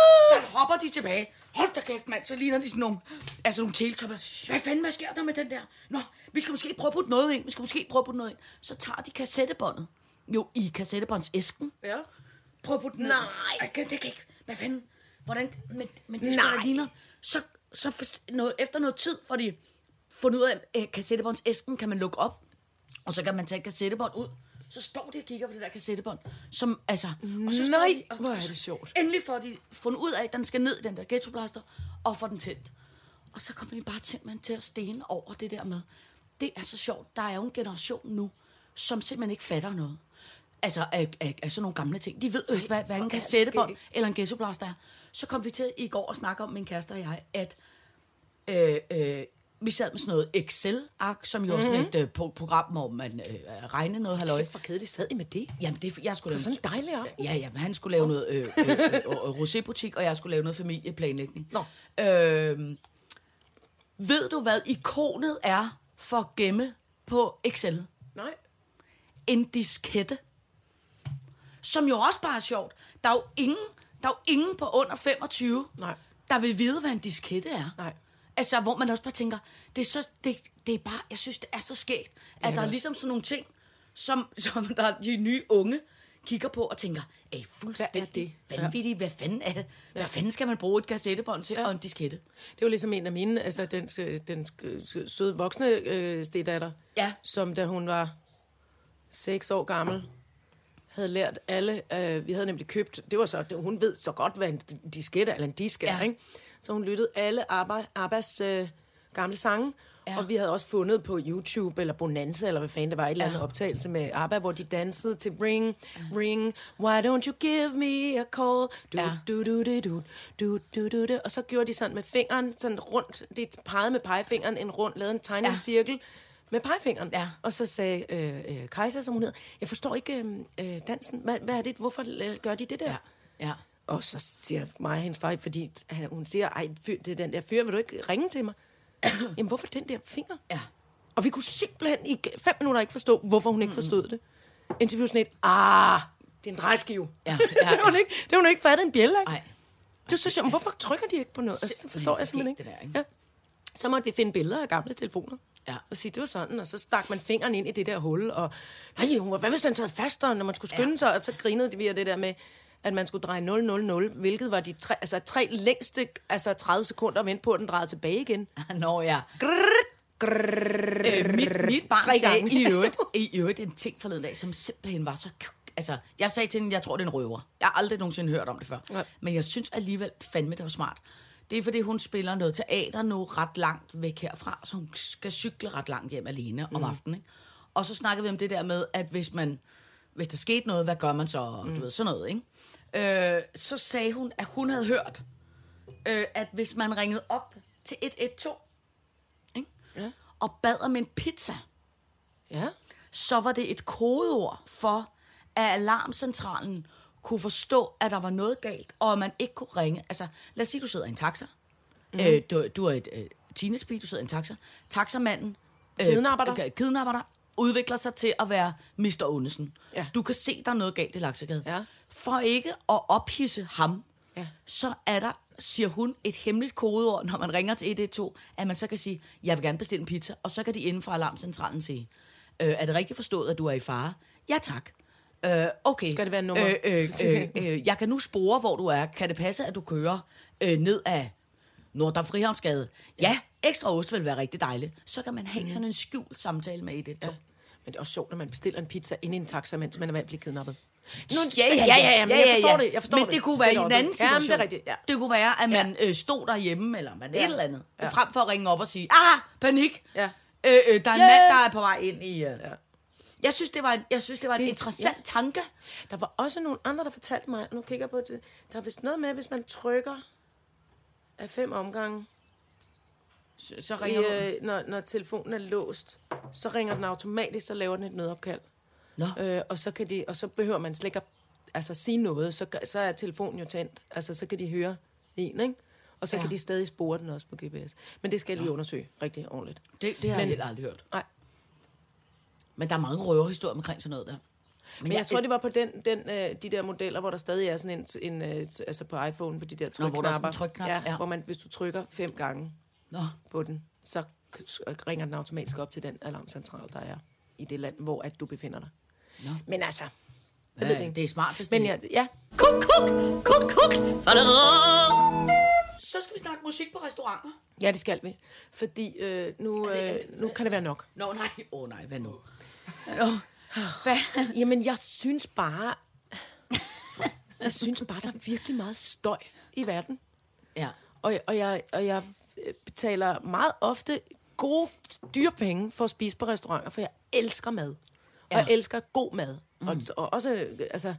Hopper de tilbage. Hold da kæft, mand. Så ligner de sådan nogle, altså nogle teletopper. Hvad fanden, hvad sker der med den der? Nå, vi skal måske prøve at putte noget ind. Vi skal måske prøve at putte noget ind. Så tager de kassettebåndet. Jo, i kassettebåndsæsken. Ja. Prøv at putte den Nej. Ned. Ej, det kan ikke. Hvad fanden? Hvordan? Men, men det Nej. ligner. Så, så for, noget, efter noget tid får de fundet ud af, at kassettebåndsæsken kan man lukke op. Og så kan man tage et kassettebånd ud. Så står de og kigger på det der kassettebånd. Som, altså, og så står Nej, de, og, hvor er og det sjovt. Endelig får de fundet ud af, at den skal ned i den der ghettoblaster, og får den tændt. Og så kommer de bare simpelthen til at stene over det der med. Det er så sjovt. Der er jo en generation nu, som simpelthen ikke fatter noget. Altså af, af, af sådan nogle gamle ting. De ved jo ikke, hvad, hvad en kassettebånd eller en ghettoblaster er. Så kom vi til i går at snakke om, min kæreste og jeg, at øh, øh, vi sad med sådan noget Excel-ark, som jo mm-hmm. er sådan et øh, pro- program, hvor man øh, regner noget halløj. For kedeligt sad I med det? Jamen, det, jeg skulle lave sådan en dejlig aften. Ja, ja, men han skulle lave noget øh, øh, øh, øh, rosébutik, og jeg skulle lave noget familieplanlægning. Nå. Øh, ved du, hvad ikonet er for at gemme på Excel? Nej. En diskette. Som jo også bare er sjovt. Der er jo ingen, der er jo ingen på under 25, Nej. der vil vide, hvad en diskette er. Nej. Altså, hvor man også bare tænker, det er, så, det, det er bare, jeg synes, det er så skægt, at der er ligesom sådan nogle ting, som, som der de nye unge kigger på og tænker, er I fuldstændig det? vanvittige? Hvad fanden er det? Hvad fanden skal man bruge et kassettebånd til og en diskette? Det var ligesom en af mine, altså den, den søde voksne øh, stedatter, Ja. som da hun var seks år gammel, havde lært alle, øh, vi havde nemlig købt, det var så, hun ved så godt, hvad en diskette eller en disk er, Ja. ikke? Så hun lyttede alle Abba, Abbas øh, gamle sange, Ja. ja. og vi havde også fundet på YouTube, eller Bonanza, eller hvad fanden det var, et eller andet Ja. optagelse med ABBA, hvor de dansede til Ring, Ring, Why don't you give me a call? Du, Ja. du, du, du, du, du, du, du, du. Og så gjorde de sådan med fingeren, sådan rundt, de pegede med pegefingeren en rund, lavede en tegnet Ja. ja. cirkel med pegefingeren. Ja. Og så sagde øh, øh, Kajsa, som hun hedder, jeg forstår ikke øh, øh, dansen, hvad, hvad er det, hvorfor gør de det der? Ja. Ja. Og så siger mig hendes far, fordi han, hun siger, ej, fyr, det er den der fyr, vil du ikke ringe til mig? Jamen, hvorfor den der finger? Ja. Og vi kunne simpelthen i fem minutter ikke forstå, hvorfor hun ikke forstod det. Indtil vi var sådan et, ah, det er en drejeskive. Ja, ja. det har hun ikke, det har hun ikke fattet en bjælle af. Nej. Det er så sjovt, hvorfor trykker de ikke på noget? Altså, forstår jeg simpelthen ikke. det der, ikke? Ja. Så måtte vi finde billeder af gamle telefoner. Ja. Og sige, det var sådan, og så stak man fingeren ind i det der hul, og nej, hun var, hvad hvis den sad fast, og når man skulle skynde sig, og så grinede vi af det der med, at man skulle dreje 000, hvilket var de tre, altså, tre længste altså 30 sekunder at vente på, at den drejede tilbage igen. Nå ja. Grrr, Øh, mit, mit barn sagde i øvrigt, i øvrigt en ting forleden dag, som simpelthen var så... Altså, jeg sagde til hende, jeg tror, det er en røver. Jeg har aldrig nogensinde hørt om det før. Nej. Men jeg synes alligevel, fandme, det var smart. Det er, fordi hun spiller noget teater nu ret langt væk herfra, så hun skal cykle ret langt hjem alene om aftenen. Ikke? Og så snakkede vi om det der med, at hvis man hvis der skete noget, hvad gør man så? Mm. Du ved, sådan noget, ikke? Øh, så sagde hun, at hun havde hørt, øh, at hvis man ringede op til 112 ikke? Ja. og bad om en pizza, Ja. så var det et kodeord for, at alarmcentralen kunne forstå, at der var noget galt, og at man ikke kunne ringe. Altså, lad os sige, du sidder i en taxa. Mm. Øh, du, du er et øh, teenagebil, du sidder i en taxa. Taxamanden øh, Kidnapper dig. øh, kidnapper dig, udvikler sig til at være Mr. Ondesen. Ja. Du kan se, der er noget galt i Laksegade. Ja. For ikke at ophisse ham, Ja. så er der, siger hun, et hemmeligt kodeord, når man ringer til 112, at man så kan sige, jeg vil gerne bestille en pizza, og så kan de inden for alarmcentralen sige, øh, er det rigtigt forstået, at du er i fare? Ja tak. Øh, okay. Skal det være nummer? Øh, øh, øh, øh, jeg kan nu spore, hvor du er. Kan det passe, at du kører øh, ned af Nordre Frihavnsgade? Ja, ekstra ost vil være rigtig dejligt. Så kan man have Mhm. sådan en skjult samtale med 112. Ja. Men det er også sjovt, når man bestiller en pizza ind i en taxa, mens man er ved at blive kidnappet. Nu, Ja, ja, ja, ja, ja, men jeg forstår det. Jeg forstår men det. det kunne være i en anden situation. Jamen, det er rigtigt, ja. Det kunne være, at man øh, stod derhjemme, eller man ja. et eller andet, ja. Ja. frem for at ringe op og sige, ah, panik, Ja. øh, øh, der er en Yeah. mand, der er på vej ind i... Øh. Ja. Jeg synes, det var en, jeg synes, det var en Det- interessant ja. tanke. Der var også nogle andre, der fortalte mig, nu kigger jeg på det, der er vist noget med, hvis man trykker af fem omgange, Så, så i, ringer du. øh, når, når telefonen er låst, så ringer den automatisk, så laver den et nødopkald. Nå. Øh, og, så kan de, og så behøver man slet ikke at altså, sige noget, så, så er telefonen jo tændt. Altså, så kan de høre en, ikke? Og så Ja. kan de stadig spore den også på GPS. Men det skal jeg lige undersøge rigtig ordentligt. Det, det har jeg Men- heller aldrig hørt. Nej. Men der er mange røverhistorier omkring sådan noget der. Men jeg, jeg tror, det var på den, den, øh, de der modeller, hvor der stadig er sådan en, en øh, altså på iPhone, på de der Nå, trykknapper. hvor der er sådan en trykknap, Ja, ja. hvor man, hvis du trykker fem gange Nå. på den, så ringer den automatisk op til den alarmcentral, der er i det land, hvor at du befinder dig. Nå. Men altså, jeg Ja, ved det det er smart, hvis Men det ja, Kuk, kuk, kuk, kuk. Så skal vi snakke musik på restauranter. ja, det skal vi. Fordi øh, nu, øh, nu kan det være nok. Nå nej, åh oh, nej, hvad nu? Nå. Hvad? Jamen, jeg synes bare... Jeg synes bare, der er virkelig meget støj i verden. Ja. Og, og, jeg, og jeg øh, betaler meget ofte gode, dyre penge for at spise på restauranter, for jeg elsker mad. Og Ja. jeg elsker god mad. Mm. Og, og også, altså,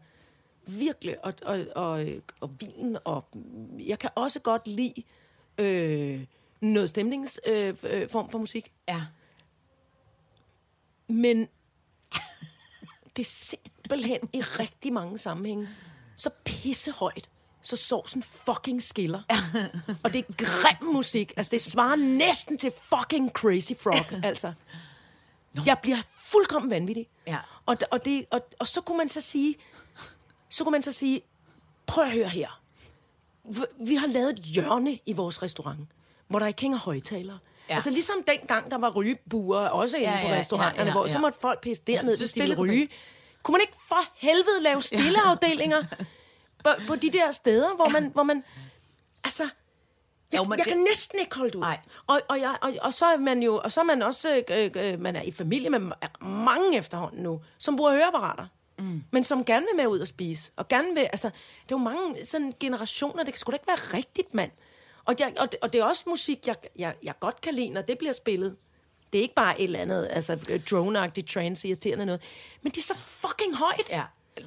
virkelig, og, og, og, og vin, og jeg kan også godt lide øh, noget stemningsform øh, øh, form for musik. Ja. Men det er simpelthen i rigtig mange sammenhænge så pissehøjt, så sovsen fucking skiller. og det er grim musik. Altså, det svarer næsten til fucking Crazy Frog, altså. Jeg bliver fuldkommen vanvittig. Ja. Og, og, det, og, og så kunne man så sige, så kunne man så sige, prøv at høre her. Vi har lavet et hjørne i vores restaurant, hvor der ikke hænger højtalere. Ja. Ja. Altså ligesom dengang, der var rygebuer, også inde Ja, på ja, restauranterne, ja, ja, hvor så ja. måtte folk pisse derned, så hvis de ville ryge. Kunne man ikke for helvede lave stilleafdelinger på, på de der steder, hvor man, hvor man altså, jeg, Jo, men jeg det- kan næsten ikke holde det ud. Nej. Og, og, jeg, og, og, så er man jo, og så er man også, øh, øh, man er i familie med ma- mange efterhånden nu, som bruger høreapparater. Mm. Men som gerne vil med ud og spise. Og gerne vil, altså, det er jo mange sådan generationer, det kan sgu da ikke være rigtigt, mand. Og, jeg, og, det, og det er også musik, jeg, jeg, jeg godt kan lide, når det bliver spillet. Det er ikke bare et eller andet, altså øh, drone-agtigt, trance, irriterende noget. Men det er så fucking højt. Ja.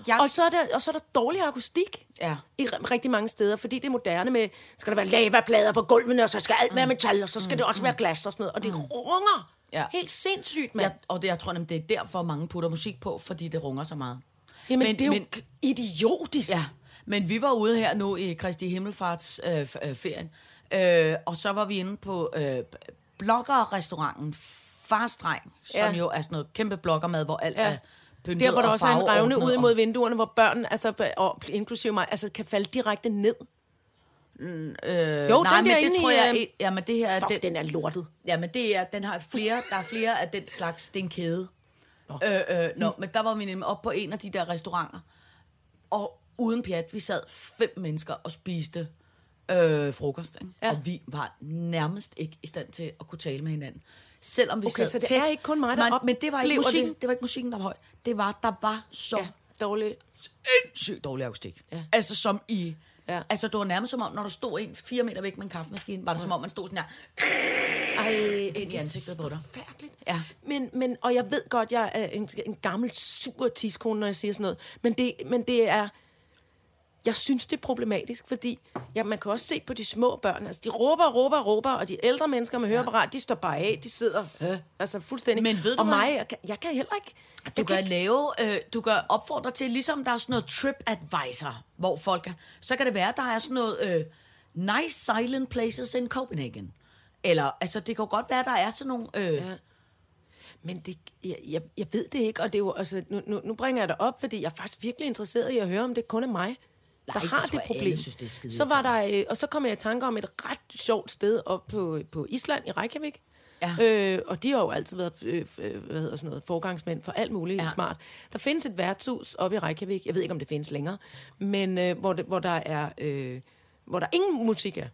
Jeg... Og, så er der, og så er der dårlig akustik Ja. i rigtig mange steder, fordi det er moderne med, skal der være lavaplader på gulvene, og så skal alt være metal, og så skal det også være glas og sådan noget. Og det runger Ja. helt sindssygt, mand. Ja, og det, jeg tror nemlig, det er derfor, mange putter musik på, fordi det runger så meget. Jamen, men- det er jo men- idiotisk. Ja, men vi var ude her nu i Kristi Himmelfarts øh, øh, ferien, øh, og så var vi inde på øh, bloggerrestauranten Farstreng, ja. som jo er sådan noget kæmpe bloggermad, hvor alt. Ja. er pyntet Der, hvor der og også er en revne ud og- imod vinduerne, hvor børn, altså, og inklusive mig, altså, kan falde direkte ned. Øh, Jo, nej, den men det tror i, jeg, øh, ikke- ja, men det her er Fuck, den, den er lortet. Ja, men det er, den har flere, der er flere af den slags, det er en kæde. Øh, øh, nå, men der var vi nemlig oppe på en af de der restauranter, og uden pjat, vi sad fem mennesker og spiste øh, frokost, ikke? Ja. og vi var nærmest ikke i stand til at kunne tale med hinanden. Selvom vi Okay, sad så det tæt. er ikke kun mig, der Men, men det var ikke musikken, det. det. var ikke musikken, der var høj. Det var, der var så Ja, dårlig. sindssygt dårlig akustik. Ja. Altså som i... Ja. Altså, det var nærmest som om, når du stod en fire meter væk med en kaffemaskine, var det som om, man stod sådan her Ej, ind i ansigtet på dig. Forfærdeligt. Ja. Men, men, og jeg ved godt, jeg er en, en gammel sur tiskone, når jeg siger sådan noget. Men det, men det er... jeg synes, det er problematisk, fordi ja, man kan også se på de små børn. Altså, de råber og råber og råber, og de ældre mennesker med høreapparat, de står bare af. De sidder øh, altså fuldstændig. Men ved du og mig, jeg kan, jeg kan heller ikke... Du kan kan lave, øh, du kan opfordre til, ligesom der er sådan noget trip advisor, hvor folk er, så kan det være, der er sådan noget øh, nice silent places in Copenhagen. Eller, altså det kan godt være, der er sådan nogle, øh, ja. Men det, jeg, jeg, jeg ved det ikke, og det er jo, altså, nu, nu, nu bringer jeg det op, fordi jeg er faktisk virkelig interesseret i at høre, om det kun er mig, der det har det jeg, problem. synes, det er skide så var der, øh, og så kom jeg i tanke om et ret sjovt sted op på, på Island i Reykjavik. Ja. Øh, og de har jo altid været øh, øh, hvad hedder sådan noget, forgangsmænd for alt muligt Ja. ja. smart. Der findes et værtshus oppe i Reykjavik, jeg ved ikke, om det findes længere, men øh, hvor, det, hvor, der er, øh, hvor der ingen musik er.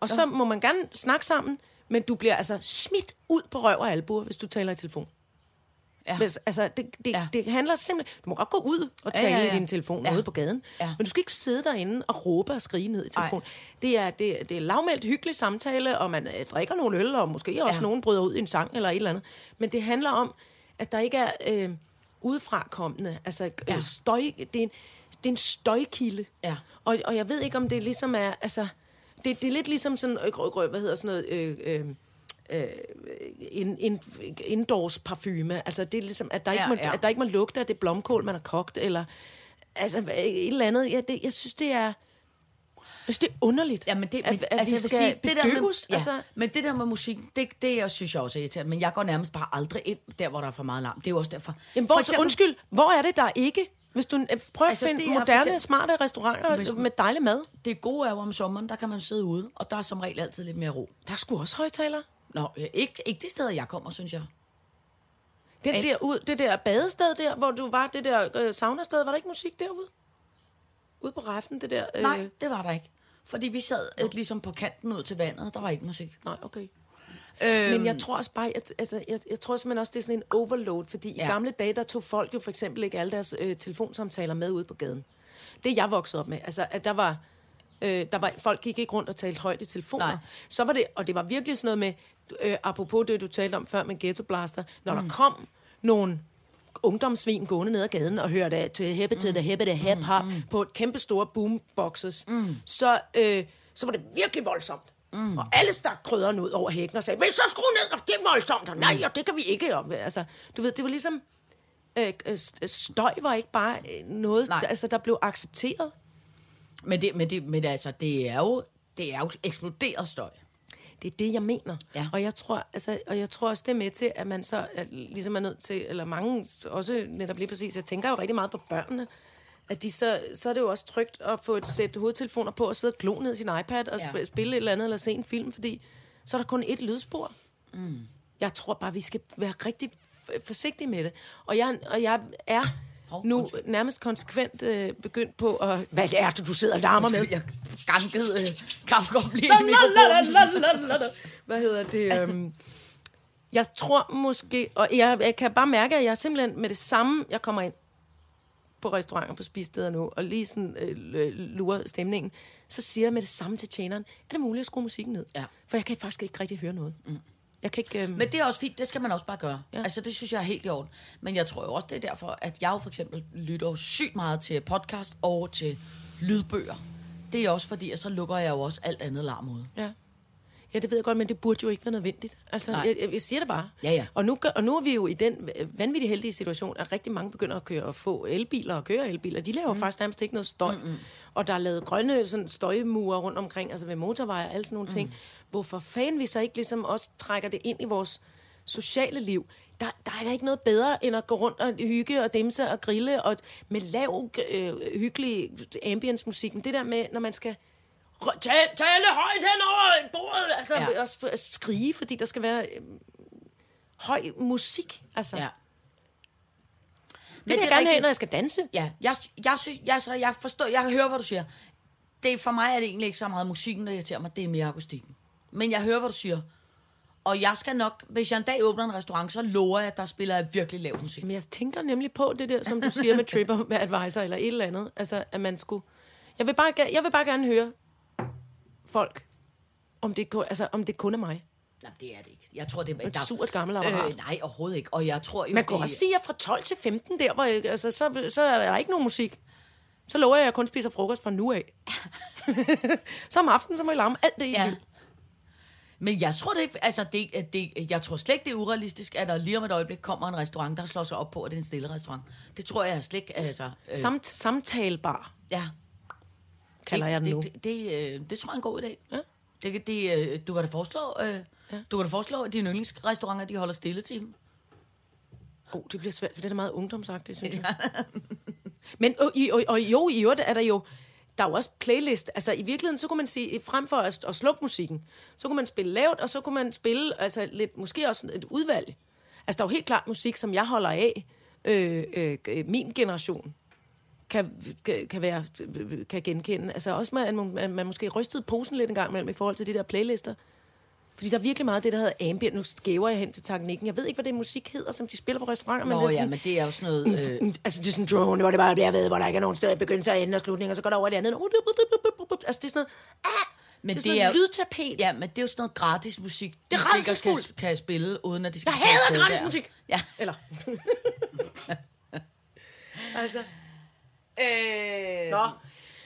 Og så må man gerne snakke sammen, men du bliver altså smidt ud på røv og albuer, hvis du taler i telefon. Ja. Hvis, altså, det, det, Ja. det handler simpelthen... Du må godt gå ud og tale ja, ja, ja. i din telefon Ja. ude på gaden. Ja. Men du skal ikke sidde derinde og råbe og skrige ned i telefon. Ej. Det er, det, det er lavmældt hyggelig samtale, og man øh, drikker nogle øl, og måske også Ja. nogen bryder ud i en sang eller et eller andet. Men det handler om, at der ikke er øh, udefrakommende. Altså, ja. støj, det, er en, det er en støjkilde. Ja. Og, og jeg ved ikke, om det ligesom er... Altså, det, det er lidt ligesom sådan... Øh, hvad hedder sådan noget... Øh, øh, ind, ind, indoors parfume. Altså, det er ligesom, at der, Ja, ikke må, ja. at der ikke må lugte af det blomkål, man har kogt, eller altså, et eller andet. Ja, det, jeg synes, det er... Jeg synes, det er underligt, Ja, men det, at, men, at altså, vi skal sige, det der med, ja, altså, men det der med musik, det, det jeg synes jeg også er irriterende. Men jeg går nærmest bare aldrig ind der, hvor der er for meget larm. Det er jo også derfor. jamen, hvor, For eksempel- undskyld, hvor er det, der ikke? Hvis du øh, prøver Altså, at finde er moderne, eksempel- smarte restauranter Hvis- med dejlig mad. Det gode er jo om sommeren, der kan man sidde ude, og der er som regel altid lidt mere ro. Der er sgu også højtaler. Nå, øh, ikke, ikke det sted, jeg kommer, synes jeg. Den Al- der, ud, det der badested der, hvor du var, det der øh, saunasted, var der ikke musik derude? Ude på raften, det der... Øh, Nej, det var der ikke. Fordi vi sad øh, ligesom på kanten ud til vandet, der var ikke musik. Nej, okay. Øhm, Men jeg tror også bare, at, altså, jeg, jeg tror simpelthen også, det er sådan en overload, fordi ja. I gamle dage, der tog folk jo for eksempel ikke alle deres øh, telefonsamtaler med ude på gaden. Det er jeg voksede op med. Altså, at der var, øh, der var, folk gik ikke rundt og talte højt i telefoner. Nej. Så var det, og det var virkelig sådan noget med, øh, apropos det, du talte om før med Ghetto Blaster, når mm. der kom nogle ungdomssvin gående ned ad gaden og hørte til hæppe til det hæppe det hæp har på et kæmpe store boomboxes, mm. så, øh, så var det virkelig voldsomt. Mm. Og alle stak krydderen ud over hækken og sagde, vil så skrue ned, og det er voldsomt, og nej, og det kan vi ikke. Og, altså, du ved, det var ligesom, øh, øh, støj var ikke bare øh, noget, Nej. altså, der blev accepteret. Men, det, men, det, men altså, det er jo, det er jo eksploderet støj. Det er det, jeg mener. Ja. Og, jeg tror, altså, og jeg tror også, det er med til, at man så er, ligesom er nødt til, eller mange også netop lige præcis, jeg tænker jo rigtig meget på børnene, at de så, så er det jo også trygt at få et sæt hovedtelefoner på og sidde og glo ned i sin iPad og Ja. spille et eller andet, eller se en film, fordi så er der kun et lydspor. Mm. Jeg tror bare, vi skal være rigtig forsigtige med det. Og jeg, og jeg er Hov, nu undskyld. nærmest konsekvent øh, begyndt på at... Hvad er det, du sidder og larmer med? Jeg skankede øh, kaffekop lige i mikrofonen. Hvad hedder det? Øhm, jeg tror måske, og jeg, jeg kan bare mærke, at jeg simpelthen med det samme, jeg kommer ind på restauranter, på spisesteder nu, og lige sådan øh, lurer stemningen, så siger jeg med det samme til tjeneren, er det muligt at skrue musikken ned? Ja. For jeg kan faktisk ikke rigtig høre noget. Mm. Jeg kan ikke... Øhm, Men det er også fint, det skal man også bare gøre. Ja. Altså, det synes jeg er helt i orden. Men jeg tror jo også, det er derfor, at jeg jo for eksempel lytter jo sygt meget til podcast og til lydbøger. Det er også fordi, at så lukker jeg jo også alt andet larm ud. Ja. Ja, det ved jeg godt, men det burde jo ikke være nødvendigt. Altså, Nej. jeg, jeg, siger det bare. Ja, ja. Og nu, gør- og nu er vi jo i den vanvittigt heldige situation, at rigtig mange begynder at køre og få elbiler og køre elbiler. De laver mm. faktisk nærmest ikke noget støj. Mm-hmm. Og der er lavet grønne sådan, støjmure rundt omkring, altså ved motorveje og alle sådan nogle mm. ting. Hvorfor fanden vi så ikke ligesom også trækker det ind i vores sociale liv? Der, der er da ikke noget bedre, end at gå rundt og hygge og dimse og grille, og med lav, øh, hyggelig ambience-musik. Men det der med, når man skal tale, tale højt hen over bordet, altså Ja. også at skrige, fordi der skal være øh, høj musik. Altså, Ja. det vil jeg er gerne have, når jeg skal danse. Ja, jeg, jeg, synes, jeg, så, jeg forstår, jeg hører, hvad du siger. Det, for mig er det egentlig ikke så meget musikken, der irriterer mig, det er mere akustikken. Men jeg hører, hvad du siger. Og jeg skal nok, hvis jeg en dag åbner en restaurant, så lover jeg, at der spiller jeg virkelig lav musik. Men jeg tænker nemlig på det der, som du siger med Tripper Advisor eller et eller andet. Altså, at man skulle... Jeg vil bare, jeg vil bare gerne høre folk, om det, altså, om det kun er mig. Nej, det er det ikke. Jeg tror, det er... Et surt gammelt apparat. Øh, nej, overhovedet ikke. Og jeg tror jo, Man kan det, også sige, at fra 12 til 15 der, hvor, altså, så, så er der ikke nogen musik. Så lover jeg, at jeg kun spiser frokost fra nu af. så om aftenen, så må jeg larme alt det, I Ja. vil. Men jeg tror, det, altså det, det, jeg tror slet ikke, det er urealistisk, at der lige om et øjeblik kommer en restaurant, der slår sig op på, at det er en stille restaurant. Det tror jeg slet ikke, altså... Øh, Samt, samtalbar, ja. Kalder det, jeg den nu. det, det, det, øh, det tror jeg er en god idé. Ja. Det, det, øh, du kan da foreslå, øh, ja. du kan da foreslå, at dine yndlingsrestauranter, de holder stille til. Oh, det bliver svært, for det er meget ungdomsagtigt, synes jeg. Men og, og, og jo, i øvrigt er der jo, der er jo også playlist. Altså i virkeligheden, så kunne man sige, frem for at, at slukke musikken, så kunne man spille lavt, og så kunne man spille altså lidt, måske også et udvalg. Altså der er jo helt klart musik, som jeg holder af, øh, øh, min generation kan, kan, være, kan genkende. Altså også, man, man, man måske rystede posen lidt en gang imellem i forhold til de der playlister. Fordi der er virkelig meget af det, der hedder ambient. Nu skæver jeg hen til teknikken. Jeg ved ikke, hvad det musik hedder, som de spiller på restauranter. Nå det er ja, sådan, men det er jo sådan noget... Øh, altså, det er sådan en drone, hvor det bare bliver ved, hvor der ikke er nogen større begyndelse og ende og slutning, og så går der over i det andet. Altså, det er sådan noget... Ah, men det er sådan noget lydtapet. Ja, men det er jo sådan noget gratis musik. de Det er kan, kan spille, uden at de skal Jeg hader det gratis der. musik. Ja. Eller... altså... Øh... Nå,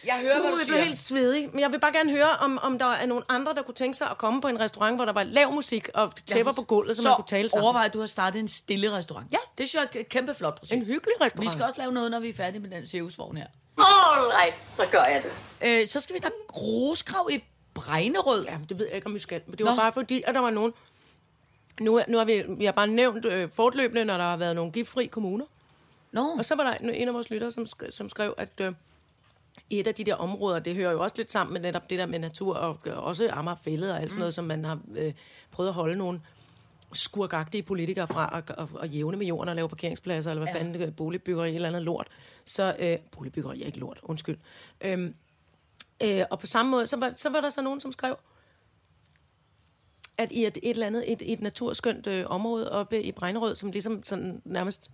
Jeg hører, hvad nu du jeg siger. blev helt svedig, men jeg vil bare gerne høre, om, om der er nogen andre, der kunne tænke sig at komme på en restaurant, hvor der var lav musik og tæpper på gulvet, så, man kunne tale sammen. overvej, at du har startet en stille restaurant. Ja. Det synes jeg er et kæmpe flot projekt. En hyggelig restaurant. Vi skal også lave noget, når vi er færdige med den cirkusvogn her. All right, så gør jeg det. Øh, så skal vi snakke groskrav i Bregnerød. Ja, men det ved jeg ikke, om vi skal. Men det var Nå. bare fordi, at der var nogen... Nu, nu har vi, vi har bare nævnt øh, fortløbende, når der har været nogle giftfri kommuner. Nå, Og så var der en, af vores lyttere, som, sk- som skrev, at øh, et af de der områder, det hører jo også lidt sammen med netop det der med natur, og også Amagerfællet og alt sådan noget, som man har øh, prøvet at holde nogle skurkagtige politikere fra at, at, at jævne med jorden og lave parkeringspladser, eller hvad ja. fanden boligbyggeri eller andet lort. Så, øh, boligbyggeri er ikke lort, undskyld. Øhm, øh, og på samme måde, så var, så var der så nogen, som skrev, at i et, et eller andet, et, et naturskønt øh, område oppe i Bregnerød, som ligesom sådan nærmest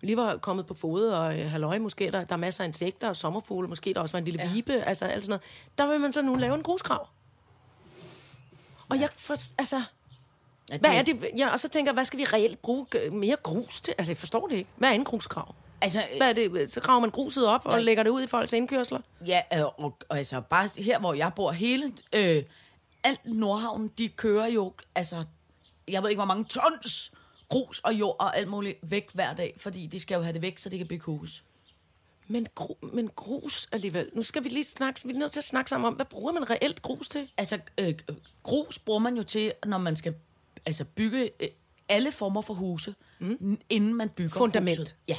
lige var kommet på fod, og øh, halløj, måske der, der er masser af insekter og sommerfugle, måske der også var en lille ja. vibe, altså alt sådan noget. Der vil man så nu lave en grusgrav. Og jeg, for, altså, hvad er det? Ja, og så tænker jeg, hvad skal vi reelt bruge mere grus til? Altså, jeg forstår det ikke. Hvad er en grusgrav? altså, Hvad er det? Så graver man gruset op og lægger det ud i folks indkørsler? ja, øh, og, og, altså bare her, hvor jeg bor, hele, øh, alt Nordhavn, de kører jo, altså, jeg ved ikke, hvor mange tons grus og jord og alt muligt væk hver dag, fordi de skal jo have det væk, så de kan bygge hus. Men, gru, men grus alligevel. Nu skal vi lige snakke, vi er nødt til at snakke sammen om, hvad bruger man reelt grus til? Altså, øh, grus bruger man jo til, når man skal altså, bygge øh, alle former for huse, mm. inden man bygger Fundament. huset. Ja.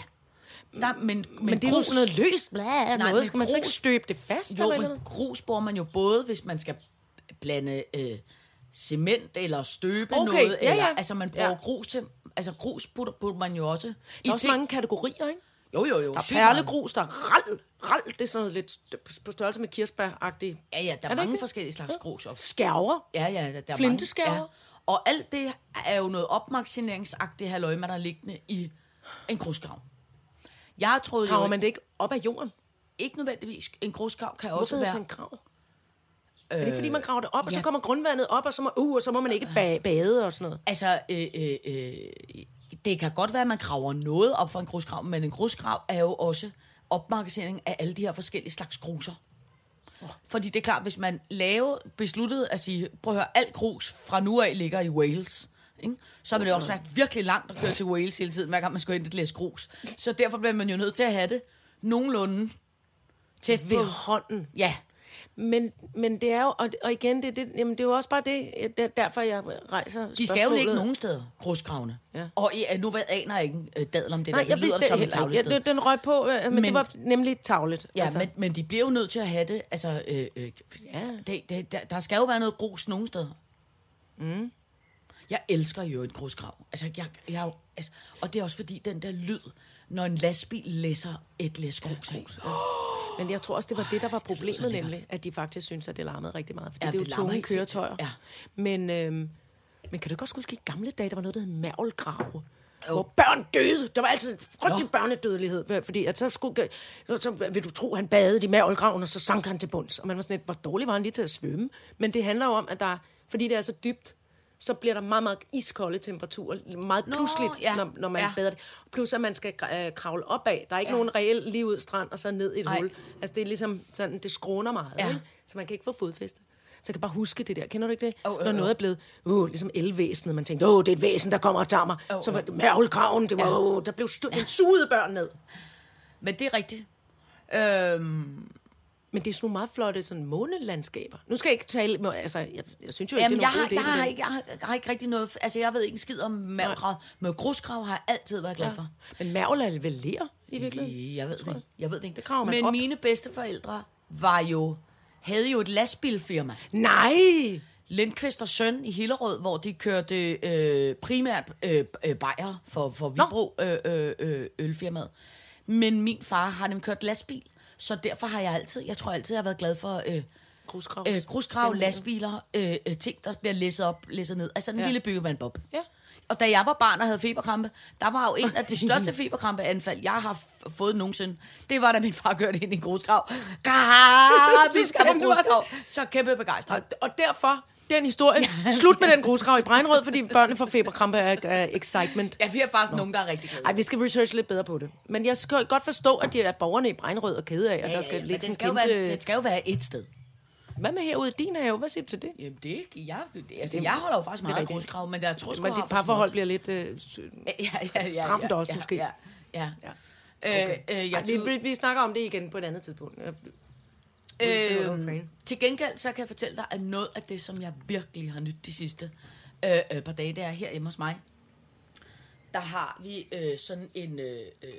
Der, men, men, Men, men det er jo sådan noget løst, bla, Nej, noget. men Skal man så ikke grus- støbe det fast? Jo, eller men noget? grus bruger man jo både, hvis man skal blande øh, cement eller støbe Okay, noget. ja, eller, ja. Altså, man bruger Ja. grus til... Altså, grus putter, putter man jo også... Der er også mange kategorier, ikke? Jo, jo, jo. Der er perlegrus, der er ral, ral, det er sådan noget lidt st- på størrelse med kirsebær-agtigt. Ja, ja, der Er er, mange forskellige slags grus. Og, Skærver. ja, ja, der er Flinteskærver. mange, ja. Og alt det er jo noget opmaksineringsagtigt halløj, man har liggende i en grusgrav. Jeg troede jo Graver ikke, man det ikke op af jorden? ikke nødvendigvis, en grusgrav kan Hvorfor også være... så en grav? Er det ikke, fordi man graver det op, og så kommer grundvandet op, og så må, uh, og så må man ikke ba- bade og sådan noget? Altså, øh, øh, øh, det kan godt være, at man graver noget op for en grusgrav, men en grusgrav er jo også opmagasinering af alle de her forskellige slags gruser. Fordi det er klart, hvis man laver besluttet at sige, prøv at høre, alt grus fra nu af ligger i Wales, ikke? så vil det også være virkelig langt at køre til Wales hele tiden, hver gang man skal ind et læs grus. Så derfor bliver man jo nødt til at have det nogenlunde tæt Ved hånden. Ja, Men, men det er jo, og, og igen, det, det, jamen, det er jo også bare det, det er derfor jeg rejser de skal jo ligge nogen steder, grusgravene. Ja. Og ja, nu ved, aner jeg ikke øh, dadel om det Nej, der. jeg det lyder vidste det som et tavlested. Ja, den røg på, øh, men, men det var nemlig tavlet. Ja, altså. men, men de bliver jo nødt til at have det. Altså, øh, øh, Ja. det, det, der, der skal jo være noget grus nogen steder. Mm. Jeg elsker jo en grusgrav. Altså, jeg, jeg, altså, og det er også fordi, den der lyd, når en lastbil læsser et læs grus af. Men jeg tror også, det var det, der var problemet lækkert. nemlig, at de faktisk synes, at det larmede rigtig meget. Fordi Ja, det er jo det tunge køretøjer. Ja. Men, øhm, men kan du også huske, i gamle dage, der var noget, der hed mærvelgrave? Hvor børn døde. Der var altid en frygtelig Nå. børnedødelighed. Fordi at så, skulle, så vil du tro, han badede i mærvelgraven, og så sank han til bunds. Og man var sådan lidt, hvor dårlig var han lige til at svømme. Men det handler jo om, at der, fordi det er så dybt, så bliver der meget, meget iskolde temperaturer, meget pludseligt, ja. når, når man Ja. ja. bader det. Plus at man skal øh, kravle opad. Der er ikke Ja. ja. nogen reel lige ud strand, og så ned i et Nej. hul. Altså det er ligesom sådan, det skråner meget, Ja. ja. ikke? så man kan ikke få fodfæste. Så jeg kan bare huske det der. Kender du ikke det? Jo, jo, Når noget er blevet, uh, ligesom elvæsenet, man tænkte, åh, det er et væsen, der kommer og tager mig. Jo, Så var det mærvelkraven, det var, Ja. åh, der blev stu- den sugede børn ned. Men det er rigtigt. Øhm, Men det er sådan nogle meget flotte sådan månelandskaber. Nu skal jeg ikke tale, altså, jeg, jeg synes jo ikke, Jamen, det er jeg, nogen har, god idé, jeg, har ikke, jeg, har, jeg har ikke rigtig noget... Altså, jeg ved ikke en skid om mavgrav, men grusgrav har jeg altid været glad for. Men mærvel er vel ler, i virkeligheden? Jeg ved det ikke. Jeg ved det ikke. Det man men op. mine bedsteforældre var jo, havde jo et lastbilfirma. Nej! Lindqvist og Søn i Hillerød, hvor de kørte øh, primært øh, øh, bajer for, for Vibro øh, øh, øh, ølfirmaet. Men min far har nemlig kørt lastbil, så derfor har jeg altid, jeg tror altid, jeg har været glad for øh, Grusgravs. øh, grusgrav, lastbiler, øh, øh, ting, der bliver læsset op, læsset ned. Altså en ja. Lille byggevandbob. Ja. Og da jeg var barn og havde feberkrampe, der var jo en af de største feberkrampeanfald, jeg har fået nogensinde. Det var, da min far kørte ind i en grusgrav. Vi skal på grusgrav. Så kæmpe begejstring. Og, og derfor, den historie, slut med den grusgrav i Breinrød, fordi børnene får feberkrampe af, af excitement. Ja, vi har faktisk nogen, der er rigtig glade. Ej, vi skal researche lidt bedre på det. Men jeg skal godt forstå, at de er borgerne i Breinrød og kede af, at Ja, der skal ja, ligge det skal, kæmpe... være, det skal jo være et sted. Hvad med herude i din have? Hvad siger du til det? Jamen, det er ikke... Jeg, det, altså, jeg holder jo faktisk meget af grusgrav, men der tror jeg, Men dit parforhold bliver lidt øh, ja, ja, ja, ja, stramt også, ja, måske. Ja, ja. Ja. ja. Okay. Øh, øh, Ej, jeg vi, vi, vi snakker om det igen på et andet tidspunkt. Øh, til gengæld, så kan jeg fortælle dig, at noget af det, som jeg virkelig har nydt de sidste øh, øh, par dage, det er her hjemme hos mig. Der har vi øh, sådan en... Øh, øh,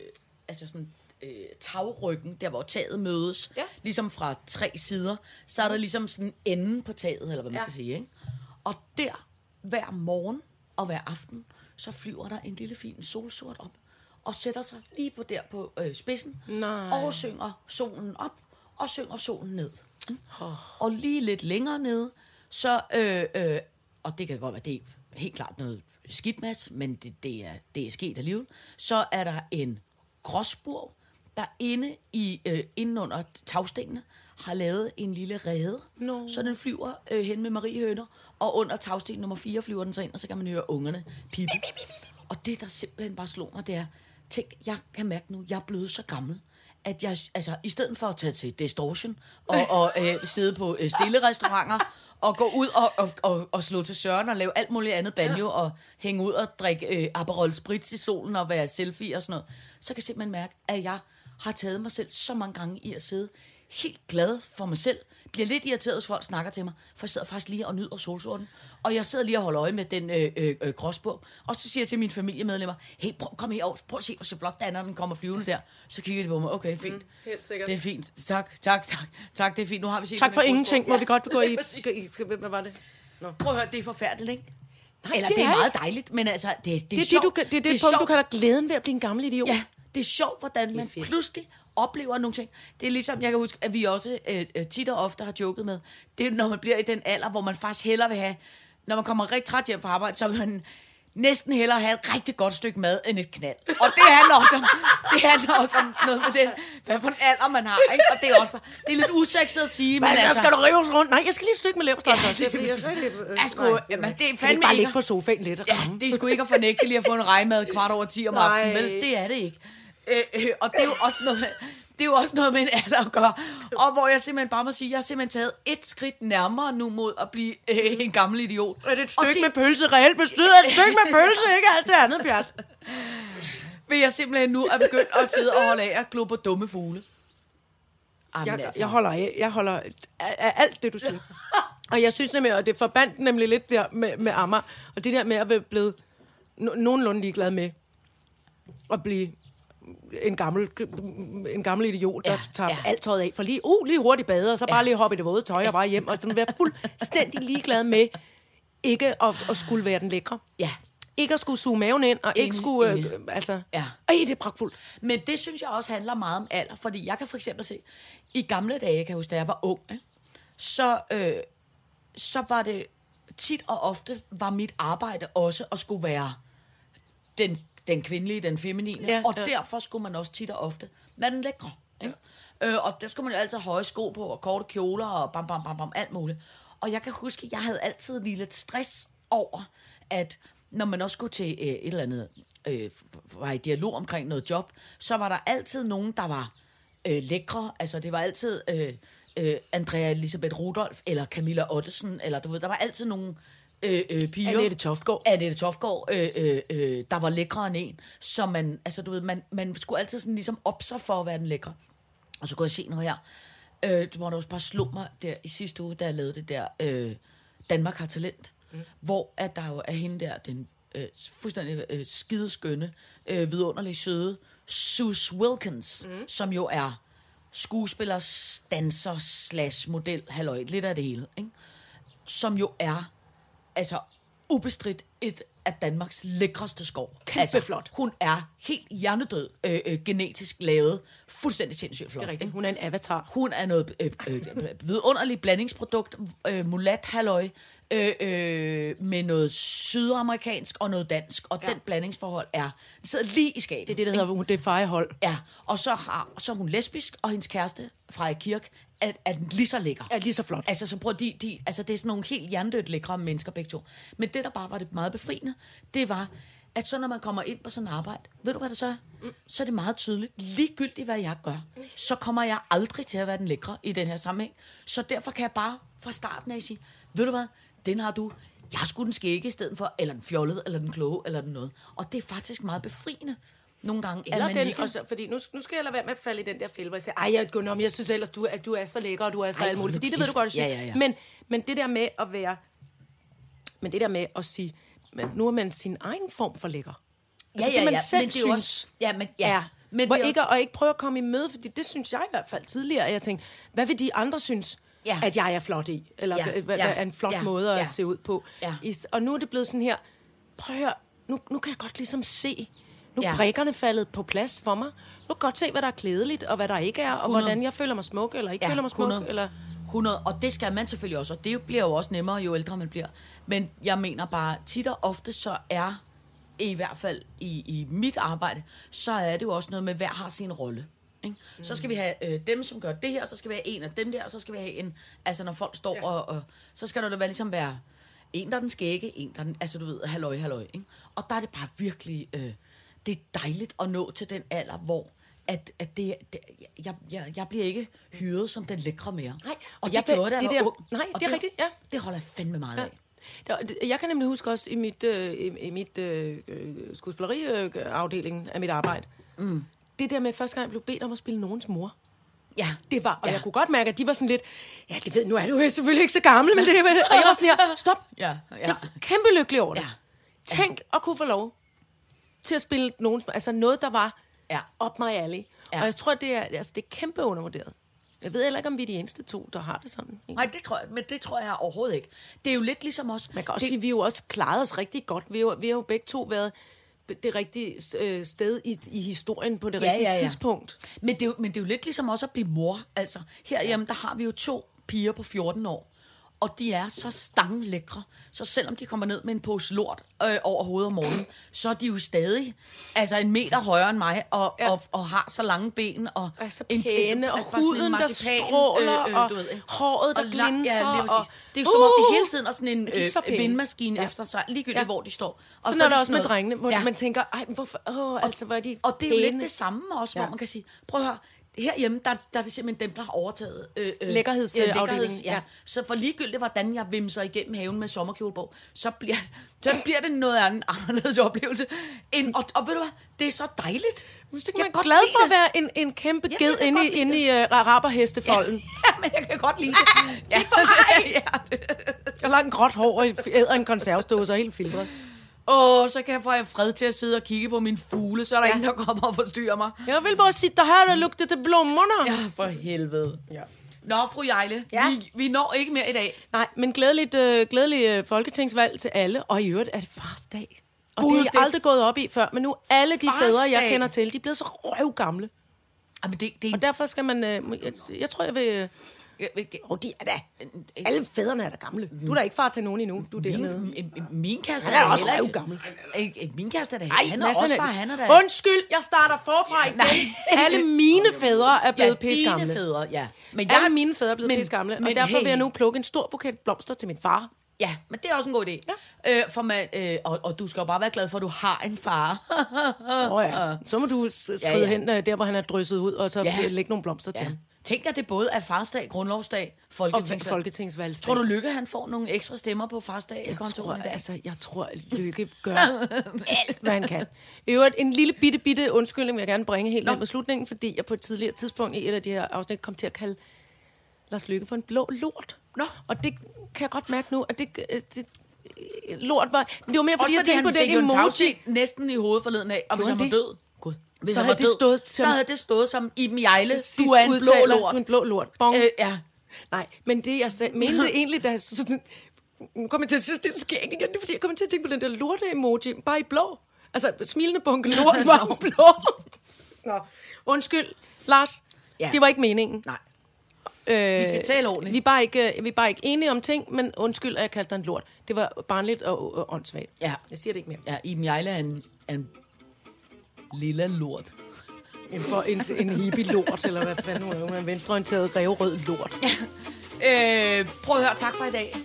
altså sådan øh, tagryggen, der hvor taget mødes, Ja. ligesom fra tre sider, så er der ligesom sådan enden på taget, eller hvad man Ja. skal sige, ikke? Og der, hver morgen og hver aften, så flyver der en lille fin solsort op, og sætter sig lige på der på øh, spidsen, Nej. og synger solen op, og synger solen ned. Og lige lidt længere nede, så, øh, øh, og det kan godt være, det er helt klart noget skidt, Mads, men det, det, er, det er sket alligevel, så er der en gråsbur, der inde, i, øh, inde under tagstenene har lavet en lille rede, Nå. så den flyver øh, hen med Marie Høner, og under tagsten nummer 4 flyver den så ind, og så kan man høre ungerne pipe. Og det, der simpelthen bare slog mig, det er, tænk, jeg kan mærke nu, jeg er blevet så gammel, at jeg, altså, i stedet for at tage til Distortion og, og øh, sidde på øh, stille restauranter og gå ud og, og, og, og slå til søren og lave alt muligt andet banjo ja. og hænge ud og drikke øh, Aperol Spritz i solen og være selfie og sådan noget, så kan jeg simpelthen mærke, at jeg har taget mig selv så mange gange i at sidde helt glad for mig selv, bliver lidt irriteret, hvis folk snakker til mig, for jeg sidder faktisk lige og nyder solsorten. Og jeg sidder lige og holder øje med den øh, øh, øh, gråsbog, og så siger jeg til mine familiemedlemmer, hey, prøv, kom herover, prøv at se, hvor så flot den er, når den kommer flyvende der. Så kigger de på mig, okay, fint. Mm, helt sikkert. Det er fint. Tak, tak, tak, tak, det er fint. Nu har vi set Tak for ingenting. Må vi godt gå i... Hvad var det? Prøv at høre, det er forfærdeligt, ikke? Nej, Eller det det er, er meget dejligt, men altså, det, det, er Det er det, sjovt. du, kan- det, er det, det punkt, du kalder glæden ved at blive en gammel idiot. Ja, det er sjovt, hvordan man pludselig oplever nogle ting. Det er ligesom, jeg kan huske, at vi også øh, øh, tit og ofte har joket med, det er, når man bliver i den alder, hvor man faktisk hellere vil have, når man kommer rigtig træt hjem fra arbejde, så vil man næsten hellere have et rigtig godt stykke mad end et knald. Og det handler også om, det handler også om noget med det, hvad for en alder man har. Ikke? Og det er også det er lidt usekset at sige, men, Men altså, skal du rives rundt? Nej, jeg skal lige et stykke med leverpostej først. det jeg- præcis. øh, Jeg skulle- jamen, det er fandme ikke bare ligge på sofaen lidt og Ja, det er sgu ikke at fornægte lige at få en rejmad kvart over 10 om aftenen, vel? Det er det ikke. Øh, øh, og det er jo også noget det er jo også noget med en alder at gøre. Og hvor jeg simpelthen bare må sige, jeg har simpelthen taget et skridt nærmere nu mod at blive øh, en gammel idiot. Er det et Og stykke det med pølse reelt bestyret? Et stykke med pølse, ikke alt det andet, Bjart. vil jeg simpelthen nu er begyndt at sidde og holde af og glo på dumme fugle. Jamen, Jeg, altså. jeg holder af, jeg holder af, af alt det, du siger. og jeg synes nemlig, og det forbandt nemlig lidt der med, med Amager, og det der med at være blevet no, nogenlunde ligeglad med at blive en gammel, en gammel idiot, der Ja, tager ja. alt tøjet af. For lige, uh, lige hurtigt bade, og så bare lige hoppe i det våde tøj og bare hjem. Og sådan være fuldstændig ligeglad med ikke at, at skulle være den lækre. Ja. Ikke at skulle suge maven ind, og ikke Enig, skulle... Øh, enig. altså, Ja. Ej, det er pragtfuldt. Men det synes jeg også handler meget om alder, fordi jeg kan for eksempel se, i gamle dage, kan jeg huske, da jeg var ung, ikke? så, øh, så var det tit og ofte, var mit arbejde også at skulle være den, den kvindelige, den feminine, Ja, og ja. derfor skulle man også tit og ofte være den lækre. Ikke? Øh, og der skulle man jo altid have høje sko på, og korte kjoler, og bam, bam, bam, bam, alt muligt. Og jeg kan huske, jeg havde altid lige lidt stress over, at når man også skulle til øh, et eller andet, øh, var i dialog omkring noget job, så var der altid nogen, der var øh, lækre. Altså, det var altid øh, øh, Andrea Elisabeth Rudolf, eller Camilla Ottesen, eller du ved, der var altid nogle øh, øh, piger. Annette Toftgaard. Annette Toftgaard, øh, øh, øh, der var lækre end en. Så man, altså du ved, man, man skulle altid sådan ligesom op sig for at være den lækre. Og så kunne jeg se noget her. Øh, det må da også bare slå mig der i sidste uge, da jeg lavede det der øh, Danmark har talent. Mm. Hvor at der jo er hende der, den øh, fuldstændig øh, skideskønne, øh, vidunderlige søde, Sus Wilkins, mm. som jo er skuespiller, danser, slash model, halløj, lidt af det hele, ikke? som jo er altså ubestridt et af Danmarks lækreste skov. Kæmpe altså, flot. Hun er helt hjernedød, øh, øh, genetisk lavet, fuldstændig sindssygt flot. Det er rigtigt. Hun er en avatar. Hun er noget øh, øh, vidunderligt blandingsprodukt, øh, mulat halløj, øh, øh, med noget sydamerikansk og noget dansk, og ja. den blandingsforhold er, den sidder lige i skabet. Det er det, der hedder det fejehold. Ja, og så, har, så er hun lesbisk, og hendes kæreste, Freja Kirk, er, er lige så lækker. Er lige så flot. Altså, så prøv, de, de, altså, det er sådan nogle helt hjernedødt lækre mennesker begge to. Men det, der bare var det meget befriende, det var, at så når man kommer ind på sådan arbejde, ved du hvad det så er? Mm. Så er det meget tydeligt, ligegyldigt hvad jeg gør, så kommer jeg aldrig til at være den lækre i den her sammenhæng. Så derfor kan jeg bare fra starten af sige, ved du hvad, den har du, jeg skulle den skægge i stedet for, eller den fjollede, eller den kloge, eller den noget. Og det er faktisk meget befriende nogle gange, Eller den, ikke... også, fordi nu, nu skal jeg lade være med at falde i den der fælde, hvor jeg siger, ej, jeg, Gunnar, jeg synes ellers, du, at du er så lækker, og du er så Ej, alt muligt. Fordi det ved du godt at sige. Ja, ja, ja. Men, men det der med at være... Men det der med at sige, men nu er man sin egen form for lækker. Ja, ja, det, man ja, selv men det synes, også- ja, men- ja. er. Men Hvor det ikke, og ikke prøve at komme i møde, fordi det synes jeg i hvert fald tidligere, at jeg tænkte, hvad vil de andre synes, Ja. at jeg er flot i? Eller Ja, ja, hvad, ja, er en flot ja, måde at ja. se ud på? Ja. Og nu er det blevet sådan her, prøv at høre, nu, nu kan jeg godt ligesom se, nu Ja. brikkerne faldet på plads for mig. Nu kan godt se, hvad der er klædeligt, og hvad der ikke er, og 100. hvordan jeg føler mig smuk, eller ikke ja, føler mig smuk. 100. Eller... 100, og det skal man selvfølgelig også, og det bliver jo også nemmere, jo ældre man bliver. Men jeg mener bare, tit og ofte så er, i hvert fald i, i mit arbejde, så er det jo også noget med, hver har sin rolle. Ikke? Mm. Så skal vi have øh, dem, som gør det her, så skal vi have en af dem der, og så skal vi have en, altså når folk står ja. og, og, så skal der da være ligesom være en, der er den skægge, en, der er den, altså du ved, halløj, halløj. Ikke? Og der er det bare virkelig, øh, det er dejligt at nå til den alder, hvor at, at det, det jeg, jeg, jeg bliver ikke hyret som den lækre mere. Nej, og, og det jeg- gjorde det, det var der- ung. nej, Og det er rigtigt, ja. Det holder jeg fandme meget Ja. af. Der, jeg kan nemlig huske også i mit, øh, i, i mit øh, øh, skuespilleriafdeling af mit arbejde, mm. det der med første gang, jeg blev bedt om at spille nogens mor. Ja, Det var, og ja. jeg kunne godt mærke, at de var sådan lidt, ja, det ved, nu er du jo selvfølgelig ikke så gammel, men det er, og jeg var sådan her, stop, Ja, ja. jeg er kæmpe lykkelig over det. Ja. Tænk at kunne få lov til at spille nogens, altså noget, der var Ja. op my alley. Ja. Og jeg tror, det er, altså, det er kæmpe undervurderet. Jeg ved heller ikke, om vi er de eneste to, der har det sådan. egentlig. Nej, det tror jeg, men det tror jeg overhovedet ikke. Det er jo lidt ligesom os. Man kan også det, sige, at vi har jo også klaret os rigtig godt. Vi har, jo- vi har jo begge to været det rigtige øh, sted i, i historien på det Ja, rigtige ja, ja. tidspunkt. Men det, er jo, men det er jo lidt ligesom også at blive mor. Altså, herhjemme, der har vi jo to piger på 14 år. Og de er så stanglækre. Så selvom de kommer ned med en pose lort øh, over hovedet om morgenen, så er de jo stadig altså en meter højere end mig, og, ja. Ja. og, og har så lange ben. Og, Og er så en- pæne, og bare sådan en huden, der marcipan, stråler, og håret, der Ja, glinser, lige og- præcis. det er jo som om, de Uh! hele tiden har sådan en Er så øh, vindmaskine Ja. efter sig, ligegyldigt Ja. hvor de står. Og så sådan er det de også med noget- drengene, hvor Ja. ja. man tænker, ej, hvorfor, åh, altså, hvor er de Og det er jo lidt det samme også, hvor Ja. man kan sige, prøv at høre, herhjemme, der, der er det simpelthen dem, der har overtaget øh, øh, Lækkerhedsafdelingen, ja. ja. Så for ligegyldigt, hvordan jeg vimser igennem haven med sommerkjole på, så bliver, så bliver det noget en anderledes oplevelse. En, og, og ved du hvad, det er så dejligt. Det Jeg man kan er godt glad for at det. være en, en kæmpe jeg ged inde, i, inde i uh, rabarhestefolden. Ja, men jeg kan godt lide det. Ja, ja. Jeg har langt gråt hår og æder en konservsdåse og helt filtret. Åh, så kan jeg få fred til at sidde og kigge på mine fugle, så er der ja. ingen, der kommer og forstyrrer mig. Jeg vil bare sitte her og lugte til blommerne. Ja, for helvede. Ja. Nå, fru Jejle, Ja. vi, vi når ikke mere i dag. Nej, men glædeligt, øh, glædeligt øh, folketingsvalg til alle, og i øvrigt er det fars dag. Og Gud, det er jeg aldrig gået op i før, men nu alle de Fars fædre, jeg kender til, de er blevet så røvgamle. Jamen, det, det, Og derfor skal man... Øh, jeg, jeg tror, jeg vil... Øh, oh, de er da... Alle fædrene er da gamle. Du er da ikke far til nogen endnu. Du er dernede. Min, kæreste er da også heller ikke Min kæreste er da han er også er- far, han er da... Undskyld, jeg starter forfra igen. Alle mine fædre er blevet pisgamle. dine fædre, ja. Men Alle mine fædre er blevet men- pisgamle, og men derfor vil jeg nu plukke en stor buket blomster til min far. Ja, men det er også en god idé. Ja. Øh, for man, øh, og, og du skal jo bare være glad for, at du har en far. Åh oh, ja. Så må du skride Ja, ja, hen øh, der, hvor han er drysset ud, og så Ja. lægge nogle blomster til ja. ham. Tænk dig, det både er farsdag, grundlovsdag, Og folketingsvalg. folketingsvalgsdag. Tror du, Lykke han får nogle ekstra stemmer på farsdag i jeg tror, kontoren i dag? altså, jeg tror, at Lykke gør alt, hvad han kan. I øvrigt, en lille bitte, bitte undskyldning vil jeg gerne bringe helt ned med slutningen, fordi jeg på et tidligere tidspunkt i et af de her afsnit kom til at kalde Lars Lykke for en blå lort. Nå. Og det kan jeg godt mærke nu, at det, øh, det lort var... Men det var mere, fordi, Også jeg fordi tænkte han på den en emoji. næsten i hovedet forleden af, og hvis han var død, Gud. hvis Så havde det død, stået så som- havde det stået som Iben Jejle, du er en blå lort. Du er en blå lort. Bong. Øh, ja. Nej, men det jeg sag, mente egentlig, da sådan, nu kommer jeg til at synes, det sker ikke igen, det er fordi, jeg kommer til at tænke på den der lorte-emoji, bare i blå. Altså, smilende bunke lort var jo blå. Nå. Undskyld, Lars, Ja. det var ikke meningen. Nej. Øh, Vi skal tale ordentligt. Vi er, bare ikke, øh, vi er bare ikke enige om ting, men undskyld, at jeg kaldte dig en lort. Det var barnligt og, og åndssvagt. Ja. Jeg siger det ikke mere. Ja, Iben Jejle er en, er en lille lort. En, for, en, en hippie-lort, eller hvad fanden hun er. Hun er en venstreorienteret revrød lort. Øh, prøv at høre, tak for i dag.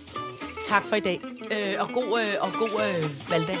Tak for i dag. Øh, og god, øh, og god øh, valgdag.